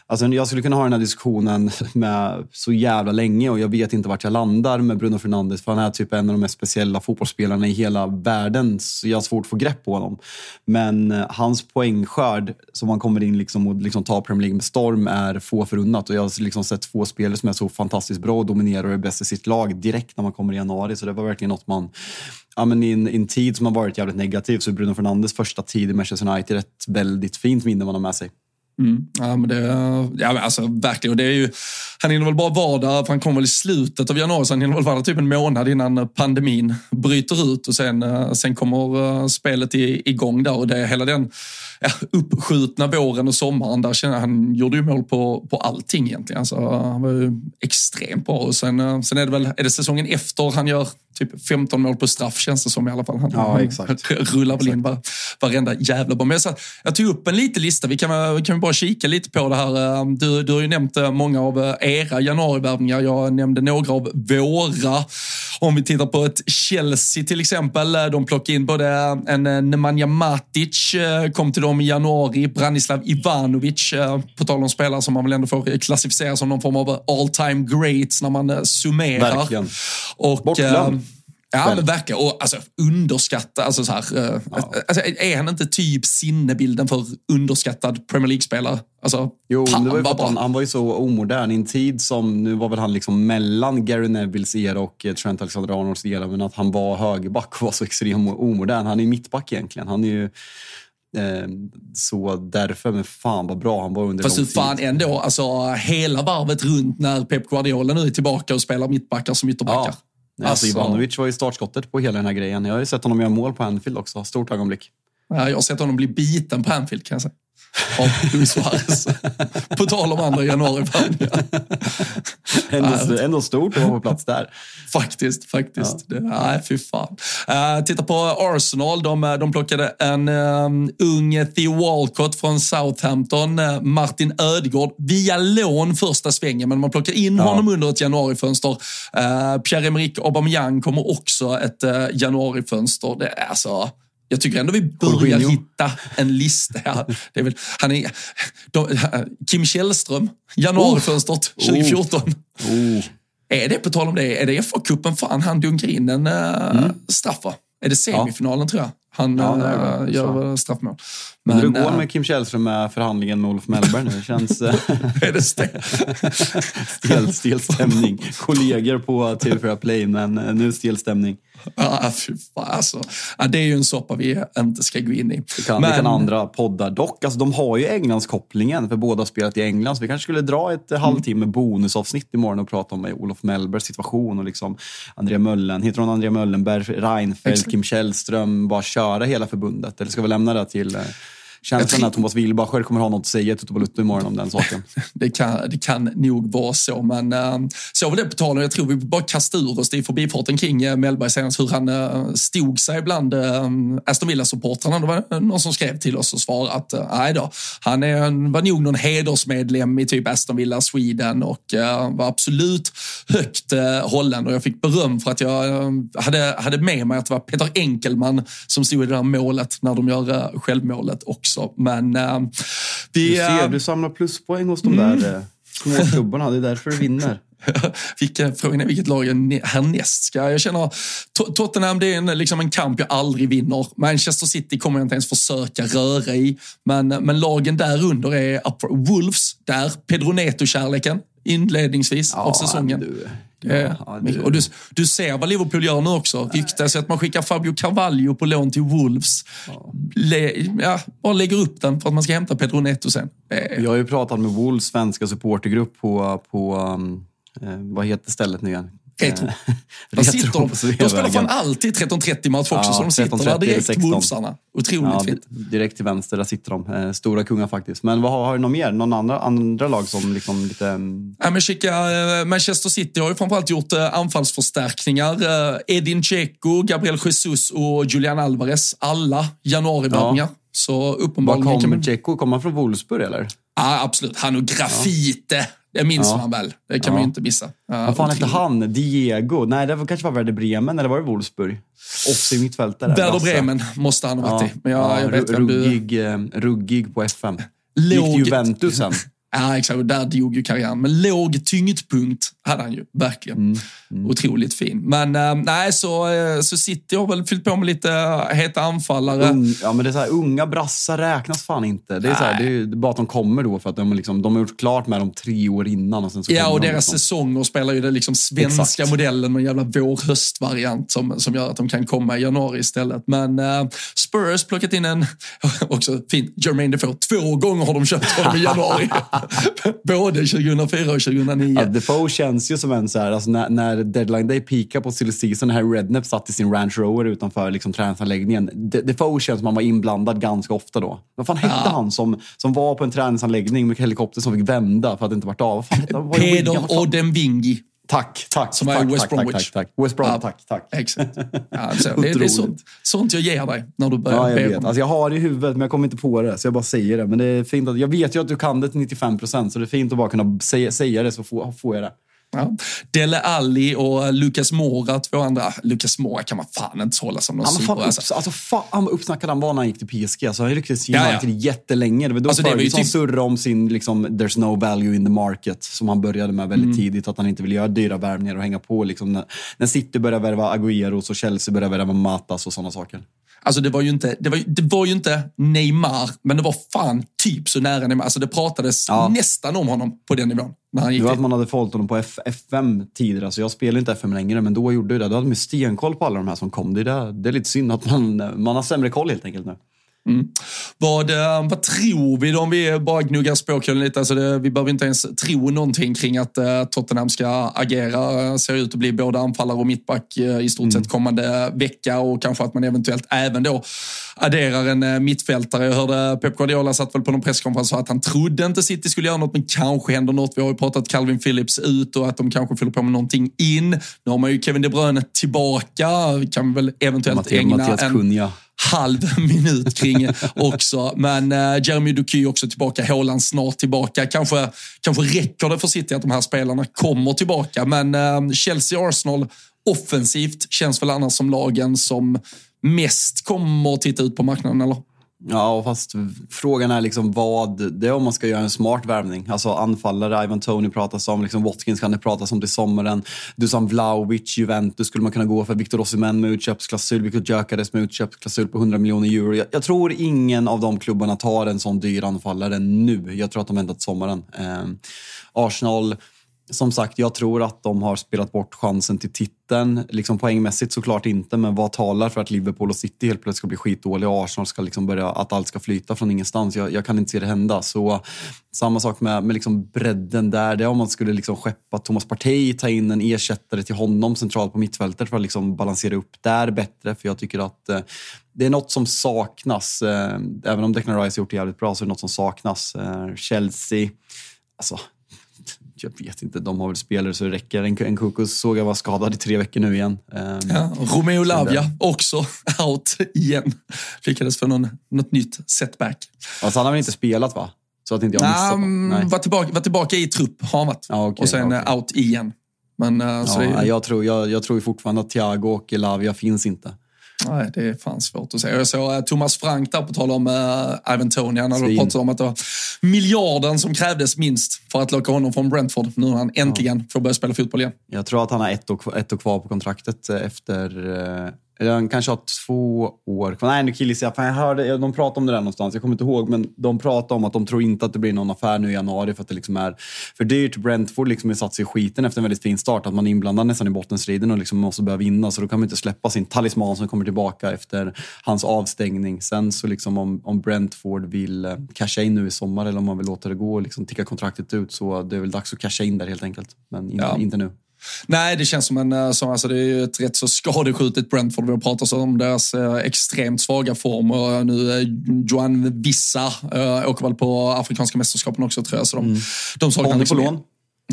Alltså, jag skulle kunna ha den här diskussionen med så jävla länge och jag vet inte vart jag landar med Bruno Fernandes för han är typ en av de mest speciella fotbollsspelarna i hela världen. Så jag har svårt att få grepp på honom. Men eh, hans poängskörd som han kommer in liksom och liksom tar Premier League med storm är få förunnat. Och jag har liksom sett två spelare som är så fantastiskt bra och dominerar och är bäst i sitt lag direkt när man kommer i januari. Så det var verkligen något man ja, men i, en, i en tid som har varit jävligt negativ så är Bruno Fernandes första tid i Manchester United ett väldigt fint minne man har med sig. Mm. Ja, men det, ja, men alltså, verkligen. Och det är ju, han hinner väl bara vara där, för han kom väl i slutet av januari, så han hinner väl vara där typ en månad innan eh, pandemin bryter ut och sen, eh, sen kommer eh, spelet spelet igång där. Och det hela den uppskjutna våren och sommaren, där jag, han gjorde ju mål på, på allting egentligen. Alltså, han var ju extremt bra. Och sen, eh, sen är det väl är det säsongen efter han gör typ 15 mål på straff känns det som i alla fall. Han, ja, exakt. rullar väl in var, varenda jävla bomb. Jag, jag tog upp en liten lista, vi kan, kan bara kika lite på det här. Du, du har ju nämnt många av era januarivärvningar. Jag nämnde några av våra. Om vi tittar på ett Chelsea till exempel. De plockade in både en Nemanja Matic, eh, kom till dem i januari. Branislav Ivanovic, eh, på tal om spelare som man väl ändå får klassificera som någon form av all time greats när man eh, summerar. Verkligen. Och, Bortglömd. Ja, men verkar och alltså, underskatta. Alltså, så här, ja. alltså, är han inte typ sinnebilden för underskattad Premier League-spelare? Alltså, jo, det var var han, han, var ju så omodern i en tid som, nu var väl han liksom mellan Gary Nevilles era och Trent Alexander-Arnolds era, men att han var högerback och var så extremt omodern. Han är mittback egentligen. Han är ju Eh, så därför, men fan vad bra han var under Fast lång tid. fan ändå, alltså hela varvet runt när Pep Guardiola nu är tillbaka och spelar mittbackar som ytterbackar. Ja. Alltså, alltså, Ivanovic var ju startskottet på hela den här grejen. Jag har ju sett honom göra mål på Anfield också. Stort ögonblick. Ja, jag har sett honom bli biten på Anfield kan jag säga. Av Luis Suarez. på tal om andra januari ändå, ändå stort att vara på plats där. Faktiskt, faktiskt. Ja. Det, nej, fy fan. Uh, titta på Arsenal. De, de plockade en um, ung Theo Walcott från Southampton. Martin Ödegård via lån första svängen, men man plockar in ja. honom under ett januarifönster. Uh, Pierre-Emerick Aubameyang kommer också ett uh, januarifönster. Det är alltså... Jag tycker ändå vi börjar hitta en lista här. Det är väl, han är, de, Kim Källström, januarifönstret 2014. Oh. Oh. Är det, på tal om det, är det FA-cupen fan han dunkar in en uh, mm. straff Är det semifinalen ja. tror jag? Han ja, äh, gör straffmål. Men, Hur det går med Kim Källström med förhandlingen med Olof Mellberg nu? Det känns... är det stel? stel, stel stämning. Kollegor på TV4 Play, men nu stel stämning. Fy fan, alltså. ja, det är ju en soppa vi inte ska gå in i. Det kan, Men... det kan andra poddar dock. Alltså, de har ju Englandskopplingen, för båda har spelat i England. Så vi kanske skulle dra ett mm. halvtimme bonusavsnitt imorgon och prata om Olof Mellbergs situation och liksom Andrea Möllen. Heter hon Andrea Möllenberg, Reinfeldt, Kim Källström? Bara köra hela förbundet? Eller ska vi lämna det till eh, Känslan att Thomas Wilbacher kommer ha något att säga till Toto imorgon om den saken. det, kan, det kan nog vara så, men äh, så var det på tal Jag tror vi bara kastar ur oss det i förbifarten kring äh, Mellberg senast, hur han äh, stod sig bland äh, Aston Villa-supportrarna. Det var någon som skrev till oss och svarade att nej då, han är, var nog någon hedersmedlem i typ Aston Villa Sweden och äh, var absolut högt äh, hållen och jag fick beröm för att jag äh, hade, hade med mig att det var Peter Enkelman som stod i det där målet när de gör äh, självmålet också också. Men äh, vi... Du ser, du samlar pluspoäng hos de mm. där äh, små klubbarna. Det är därför du vinner. Frågan är vilket lag jag härnäst ska... Jag känner Tottenham, det är en, liksom en kamp jag aldrig vinner. Manchester City kommer jag inte ens försöka röra i. Men, men lagen där under är Wolves, där Pedro Neto-kärleken inledningsvis ja, av säsongen. Du, ja, du. Och du, du ser vad Liverpool gör nu också. Ryktas att man skickar Fabio Carvalho på lån till Wolves. Ja. Le, ja, bara lägger upp den för att man ska hämta Pedro Neto sen. Jag har ju pratat med Wolves svenska supportergrupp på, på um, eh, vad heter stället nu igen? Retro. Där sitter de. De spelar fan alltid 13.30 match också, ja, så de sitter där direkt, Wolfsarna. Otroligt ja, fint. Direkt till vänster, där sitter de. Eh, stora kungar faktiskt. Men vad har, har du något mer? Någon andra, andra lag som liksom lite... Mm? Ja, men kika, eh, Manchester City har ju framförallt gjort eh, anfallsförstärkningar. Edin Dzeko, Gabriel Jesus och Julian Alvarez. Alla januarivärvningar. Ja. Så uppenbarligen... Var kommer Dzeko? Kommer han från Wolfsburg eller? Ja, absolut. Han och Grafite. Det minns ja. man väl. Det kan ja. man ju inte missa. Vad fan hette han? Diego? Nej, det var, kanske var Werder Bremen, eller var det Wolfsburg? Offensiv mittfältare. Werder Bremen måste han ha varit ja. i. Men jag, jag vet ruggig, du... ruggig på FM. Låg... Gick till Juventus sen. Ja, exakt. Och där dog ju karriären. Men låg tyngdpunkt hade han ju, verkligen. Mm. Mm. Otroligt fin. Men äh, nej, så, äh, så City har väl fyllt på med lite äh, heta anfallare. Un, ja, men det är så här, unga brassar räknas fan inte. Det är, så här, det är bara att de kommer då för att de, liksom, de har gjort klart med dem tre år innan. Och sen så ja, och deras liksom. säsonger spelar ju den liksom svenska Exakt. modellen en jävla vår-höst-variant som, som gör att de kan komma i januari istället. Men äh, Spurs plockat in en, också fint, Jermaine Defoe. Två gånger har de köpt honom i januari. Både 2004 och 2009. Ja, Defoe känns ju som en så här, alltså när, när deadline day peakar på silly season, här Rednep satt i sin Range Rover utanför liksom, träningsanläggningen. Defoe känns som han var inblandad ganska ofta då. Vad fan hette ja. han som, som var på en träningsanläggning med helikopter som fick vända för att det inte vart av? Peder Odemwingi. Tack, tack. Som tack, är West Bromwich. Tack, tack, tack. West Brom, ja, tack, tack. Exakt. Ja, så, det, det, är sånt, sånt jag ger dig när du börjar ja, jag vet. Alltså, jag har det i huvudet, men jag kommer inte på det. Så jag bara säger det. Men det är fint att, jag vet ju att du kan det till 95 procent, så det är fint att bara kunna säga, säga det så får, får jag det. Ja. Dele Alli och Lucas Mora, två andra. Lucas Mora kan man fan inte hålla som någon super. Alltså. alltså fan vad uppsnackad han var när han gick till PSG. Alltså, han rycktes i United ja, ja. jättelänge. Det var då alltså, Ferguson typ... surrade om sin liksom, “there's no value in the market” som han började med väldigt mm. tidigt. Att han inte ville göra dyra värvningar och hänga på. Liksom, när, när City började värva Agüero och Chelsea började värva Matas och sådana saker. Alltså det var ju inte, det var, det var ju inte Neymar, men det var fan typ så nära Neymar. Alltså det pratades ja. nästan om honom på den nivån. När han gick det var att man hade följt honom på F FM tidigare. Alltså jag spelar inte FM längre, men då gjorde det. Då hade man stenkoll på alla de här som kom. Det är, det, det är lite synd att man, man har sämre koll helt enkelt nu. Mm. Vad, eh, vad tror vi då om vi bara gnuggar spåkulan lite? Alltså det, vi behöver inte ens tro någonting kring att uh, Tottenham ska agera. Ser ut att bli både anfallare och mittback i stort mm. sett kommande vecka och kanske att man eventuellt även då adderar en mittfältare. Jag hörde Pep Guardiola satt väl på någon presskonferens och att han trodde inte City skulle göra något, men kanske händer något. Vi har ju pratat Calvin Phillips ut och att de kanske fyller på med någonting in. Nu har man ju Kevin De Bruyne tillbaka. Kan väl eventuellt Mattias, ägna Mattias en... Kunja halv minut kring också. Men eh, Jeremy Duky också tillbaka, Haaland snart tillbaka. Kanske, kanske räcker det för City att de här spelarna kommer tillbaka. Men eh, Chelsea-Arsenal offensivt känns väl annars som lagen som mest kommer att titta ut på marknaden, eller? Ja, fast frågan är liksom vad, det är om man ska göra en smart värvning. Alltså anfallare, Ivan Tony pratas om, liksom Watkins kan det pratas om till sommaren. Dusan Vlahovic, Juventus skulle man kunna gå för. Victor Osimhen med utköpsklausul, Victor Gyökeres med utköpsklausul på 100 miljoner euro. Jag, jag, tror ingen av de klubbarna tar en sån dyr anfallare nu. Jag tror att de väntar till sommaren. Eh, Arsenal som sagt, jag tror att de har spelat bort chansen till titeln. Liksom poängmässigt såklart inte, men vad talar för att Liverpool och City helt plötsligt ska bli skitdåliga och Arsenal ska liksom börja, att allt ska flyta från ingenstans. Jag, jag kan inte se det hända. Så samma sak med, med liksom bredden där. Det är om man skulle liksom skeppa Thomas Partey, ta in en ersättare till honom centralt på mittfältet för att liksom balansera upp där bättre. För jag tycker att eh, det är något som saknas. Eh, även om Declan Rice har gjort det jävligt bra så är det något som saknas. Eh, Chelsea, alltså jag vet inte, de har väl spelare så det räcker. En, en Kukus såg jag var skadad i tre veckor nu igen. Um, ja, Romeo Lavia också out igen. Lyckades få någon, något nytt setback. Alltså han har väl inte spelat va? Så att inte jag missar Nej. Var, tillbaka, var tillbaka i trupp har han varit. Ah, okay, och sen okay. out igen. Men, uh, ja, det... jag, tror, jag, jag tror fortfarande att Thiago och Lavia finns inte. Nej, det är fan svårt att säga. Jag såg uh, Thomas Frank där på tal om uh, Ivan Tony. Han hade pratat om att det var miljarden som krävdes minst för att locka honom från Brentford. Nu när han äntligen ja. får börja spela fotboll igen. Jag tror att han har ett år, ett år kvar på kontraktet efter eller han kanske har två år kvar. Nej, nu killgissar jag. Jag hörde, de pratade om det där någonstans. Jag kommer inte ihåg, men de pratade om att de tror inte att det blir någon affär nu i januari för att det liksom är för dyrt. Brentford liksom är satt sig i skiten efter en väldigt fin start. Att man är inblandad nästan i bottenstriden och liksom måste börja vinna. Så då kan man inte släppa sin talisman som kommer tillbaka efter hans avstängning. Sen så liksom om, om Brentford vill eh, casha in nu i sommar eller om man vill låta det gå och liksom ticka kontraktet ut så det är väl dags att casha in där helt enkelt. Men in, ja. inte nu. Nej, det känns som en, eh, som, alltså det är ju ett rätt så skadeskjutet Brentford. Vi har pratat om deras eh, extremt svaga form och nu är Joan Vissa åker väl på Afrikanska mästerskapen också tror jag. Så de, mm. de Ponne liksom, på lån?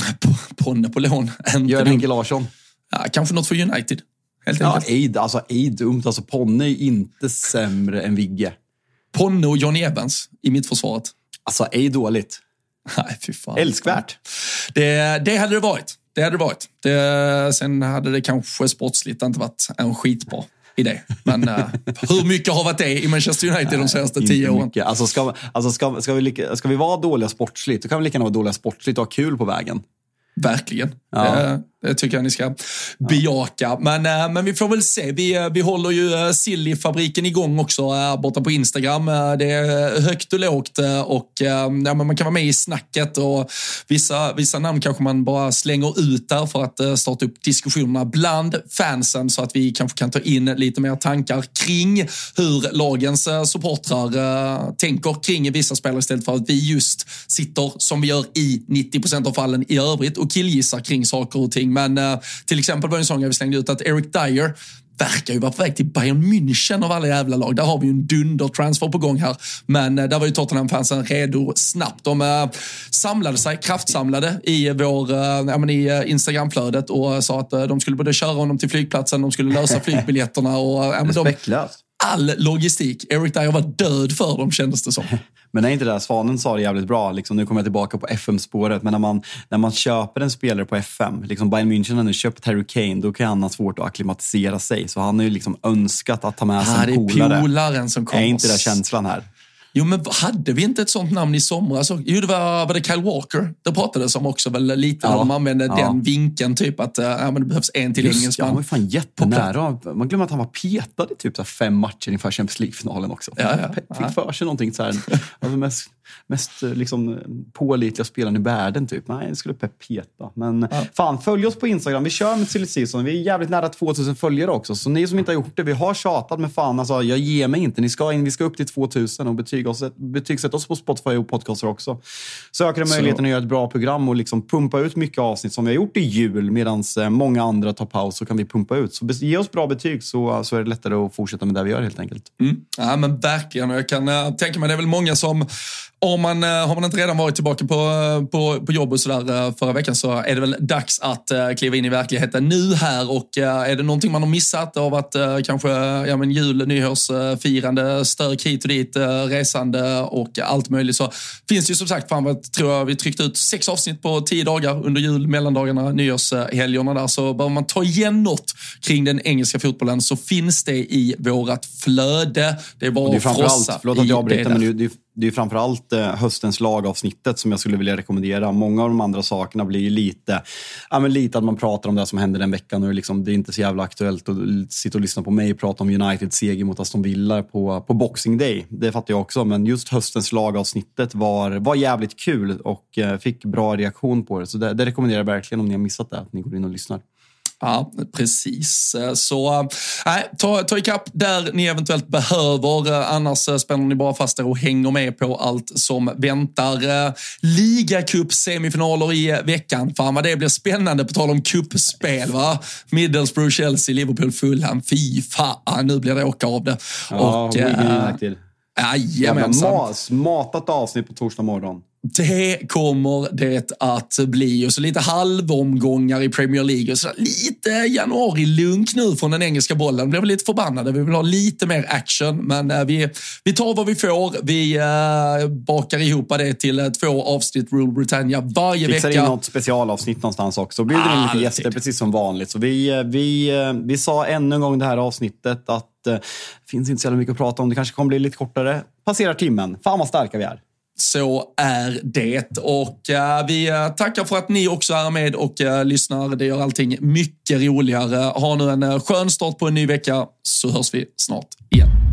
Ponne på lån. Gör Henke Larsson? Ja, kanske något för United. Helt ja, Eid, alltså Eid dumt. Alltså Ponne är inte sämre än Vigge. Ponne och Johnny Evans i mittförsvaret. Alltså Eid dåligt. Nej, fy fan. Älskvärt. Det, det hade det varit. Det hade det varit. Det, sen hade det kanske sportsligt inte varit en skitbra idé. Men uh, hur mycket har varit det i Manchester United de senaste Nej, tio åren? Alltså, ska, alltså ska, ska, vi, ska vi vara dåliga sportsligt, då kan vi lika gärna vara dåliga sportsligt och ha kul på vägen. Verkligen. Ja. Det, det, tycker jag ni ska bejaka. Men, äh, men vi får väl se. Vi, äh, vi håller ju äh, Silly-fabriken igång också borta på Instagram. det är högt och lågt och ja, men man kan vara med i snacket. Och vissa, vissa namn kanske man bara slänger ut där för att starta upp diskussionerna bland fansen så att vi kanske kan ta in lite mer tankar kring hur lagens supportrar tänker kring vissa spelare istället för att vi just sitter som vi gör i 90 procent av fallen i övrigt och killgissar kring saker och ting. Men uh, till exempel var det en sån vi slängde ut att Eric Dyer verkar ju vara på väg till Bayern München av alla jävla lag. Där har vi ju en dunder-transfer på gång här. Men uh, där var ju Tottenham-fansen redo snabbt. De uh, samlade sig, kraftsamlade i vår uh, i Instagramflödet och sa att de skulle både köra honom till flygplatsen, de skulle lösa flygbiljetterna. Och, uh, Respektlöst all logistik. Eric Dyer var död för dem kändes det som. Men är inte det där, Svanen sa det jävligt bra, liksom, nu kommer jag tillbaka på FM-spåret, men när man, när man köper en spelare på FM, liksom Bayern München har nu köpt Harry Kane, då kan han ha svårt att akklimatisera sig. Så han har ju liksom önskat att ta med sig en polare. Det är polaren som kommer. Är inte det känslan här? Jo, men hade vi inte ett sånt namn i somras? Jo, det var, var det Kyle Walker. Det pratades om också väl lite när de använde ja. den vinkeln, typ att äh, ja, men det behövs en till Just, ja, engelsman. han var ju fan jättenära. Man glömmer att han var petad i typ så fem matcher inför Champions League-finalen också. Ja, ja. Fick för sig någonting så här. Alltså mest, mest eh, liksom, pålitliga spelaren i världen typ. Nej, det skulle Pep peta. Men fan, följ oss på Instagram. Vi kör med Silly Season. Vi är jävligt nära 2000 följare också. Så ni som inte har gjort det, vi har tjatat med fan. Alltså, jag ger mig inte. Ni ska in, vi ska upp till 2000 och betyg betygsätta oss på Spotify och podcaster också. Söker en möjligheten att göra ett bra program och liksom pumpa ut mycket avsnitt som vi har gjort i jul medan många andra tar paus så kan vi pumpa ut. Så ge oss bra betyg så, så är det lättare att fortsätta med det vi gör helt enkelt. Mm. Ja, men verkligen. Jag kan uh, tänka mig, det är väl många som, om man, uh, har man inte redan varit tillbaka på, uh, på, på jobb och sådär uh, förra veckan så är det väl dags att kliva in i verkligheten nu här. Och är det någonting man har missat av att kanske ja, men jul, nyårsfirande, stök hit och dit, resande och allt möjligt så finns det ju som sagt, fan vad tror jag vi tryckte ut sex avsnitt på tio dagar under jul, mellandagarna, nyårshelgerna där. Så behöver man ta igen något kring den engelska fotbollen så finns det i vårat flöde. Det är bara Det är att framförallt, frossa förlåt att jag avbryter, men det är, det är, framförallt eh, höstens lagavsnittet som jag skulle vilja rekommendera. Många av de andra sakerna blir ju lite, ja, men lite att man pratar om det som hände den veckan och det är liksom, det är inte så jävla aktuellt att sitta och lyssna på mig och prata om Uniteds seger mot Aston Villa på, på Boxing Day. Det fattar jag också, men just höstens lagavsnittet var, var jävligt kul och eh, fick bra reaktion på det. Så det, det rekommenderar jag verkligen om ni har missat det, att ni går in och lyssnar. Ja, precis. Så nej, ta, ta ikapp där ni eventuellt behöver. Annars eh, spänner ni bara fast er och hänger med på allt som väntar. Ligacup-semifinaler i veckan. Fan vad det blir spännande på tal om kuppspel va? Middlesbrough, Chelsea, Liverpool, Fulham. Fy fan, nu blir det åka av det. Ja, och, Wigan eh, United. Jävla Jajamensan. matat avsnitt på torsdag morgon. Det kommer det att bli. Och så lite halvomgångar i Premier League. Och så lite januari-lunk nu från den engelska bollen. Blev lite förbannade. Vi vill ha lite mer action. Men eh, vi, vi tar vad vi får. Vi eh, bakar ihop det till eh, två avsnitt Rule Britannia varje Fixar vecka. in något specialavsnitt någonstans också. Bjuder in lite gäster precis som vanligt. Så vi, vi, vi sa ännu en gång det här avsnittet att det finns inte så mycket att prata om. Det kanske kommer bli lite kortare. Passerar timmen. Fan vad starka vi är. Så är det. Och eh, vi eh, tackar för att ni också är med och eh, lyssnar. Det gör allting mycket roligare. Ha nu en uh, skön start på en ny vecka så hörs vi snart igen.